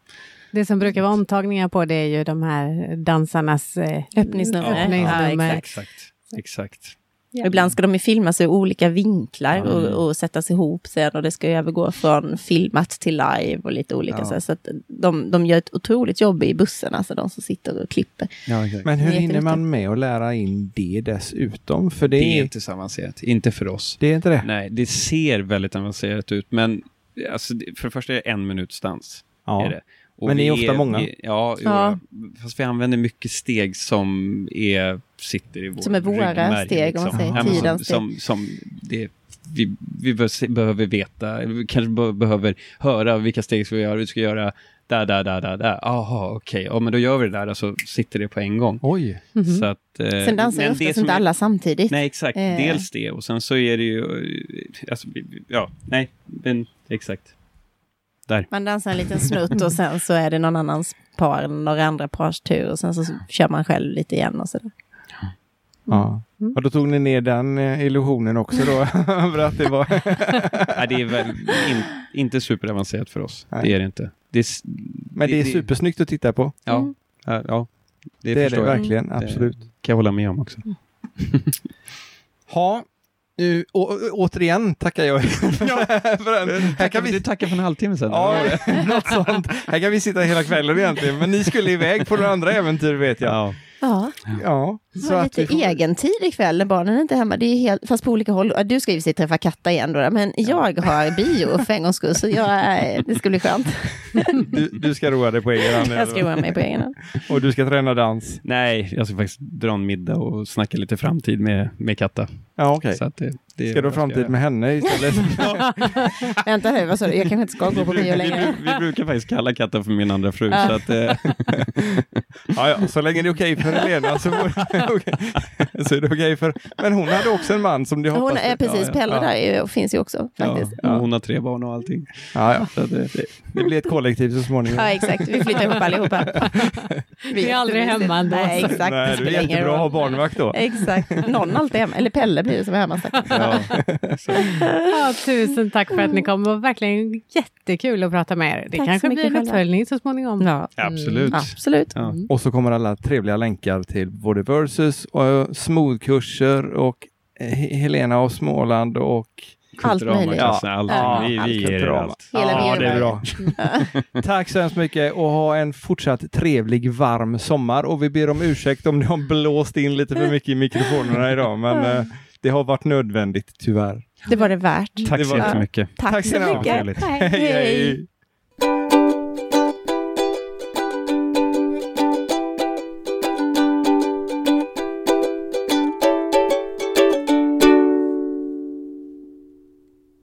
Det som brukar vara omtagningar på det är ju de här dansarnas eh, Öppningsnummer. öppningsnummer. Ja, Exakt. Exakt. Och Ibland ska de ju filmas i olika vinklar Mm. och, och sättas ihop sen och det ska ju övergå från filmat till live och lite olika Ja. så, här, så att de, de gör ett otroligt jobb i bussen, alltså de som sitter och klipper. Ja, exakt. Men hur hinner man med att lära in det dessutom? För det, det är inte så avancerat. Inte för oss. det är inte det? Nej, det ser väldigt avancerat ut, men alltså, för det första är det en minuts dans. Ja. Är det. Och Men ni är ofta många. Vi, ja, Ja. fast vi använder mycket steg som är, sitter i vår Som är våra ryggmärg, steg, om man säger, Ja, tidens som, som, som det, vi, vi behöver veta, vi kanske be- behöver höra vilka steg ska vi göra, vi ska göra där, där, där, där, där. Jaha, okej, ja men då gör vi det där och så sitter det på en gång. Oj. Mhm. Så att, eh, Sen dansar ju men oftast det som inte är- alla samtidigt. Nej, exakt. Eh. Dels det och sen så är det ju, eh, alltså, ja, nej, men exakt. Där. Man dansar en liten snutt och sen så är det någon annans par, några andra pars tur och sen så kör man själv lite igen och sådär. Ja. Mm. Och då tog ni ner den eh, illusionen också då? För att det var... Nej, det är väl in, inte superavancerat för oss. Nej. Det är det inte. Det är, Men det är supersnyggt att titta på. Ja, Mm. ja, ja, det, Det, är det jag. verkligen, Det- absolut. kan jag hålla med om också. Ha, nu, å, återigen tackar jag för den. Här kan vi Du tackade för en halvtimme sedan. Ja, något sånt. Här kan vi sitta hela kvällen egentligen, men ni skulle iväg på några andra äventyr vet jag. ja. Ja, Ja, så har lite får- egen tid ikväll när barnen är inte är hemma. Det är helt, fast på olika håll. Ja, Du ska ju sig träffa Katta igen då, men jag har bio för en gångs skull, så jag, det ska bli skönt. Du, du ska roa dig på egen hand. Jag ska roa mig på egen hand. Och du ska träna dans. Nej, jag ska faktiskt dra en middag och snacka lite framtid med, med Katta. Ja, okej. Så att det, det Ska du ha framtid med henne istället? Vänta nu, vad sa du? Jag kanske inte ska gå på bio vi, längre. vi brukar faktiskt kalla Katta för min andra fru. Ja. Så att, eh, ja, ja, så länge det är okej för Helena så, okej. så är det okej för... Men hon hade också en man som du Hon hoppas är precis, ja. Pelle Ja. där är ju- finns ju också faktiskt. ja, hon har tre barn och allting. Ja, ja. Så att, eh, det, Det blir ett kollektiv så småningom. Ja, exakt. Vi flyttar ihop allihopa. Vi är aldrig hemma ändå. Nej, exakt. Nej, det det är jättebra att ha barnvakt då. Exakt. Någon alltid hemma. Eller Pelle blir det som är hemma. säkert. Ja. Ja, tusen tack för att ni kom. Det var verkligen jättekul att prata med er. Det Tack kanske blir en uppföljning så småningom. Ja, absolut. absolut. Ja. Och så kommer alla trevliga länkar till både Versus och smoothkurser och eh, He- Helena av Småland och Allt möjligt. Kulturamaklassen, allting. Ja, vi, allt vi ger er allt. Hela ja, det är bra. Tack så hemskt mycket och ha en fortsatt trevlig varm sommar och vi ber om ursäkt om det har blåst in lite för mycket i mikrofonerna idag men eh, det har varit nödvändigt tyvär. Det var det värt. Tack så jättemycket. Tack, Tack så mycket. Hej. hej.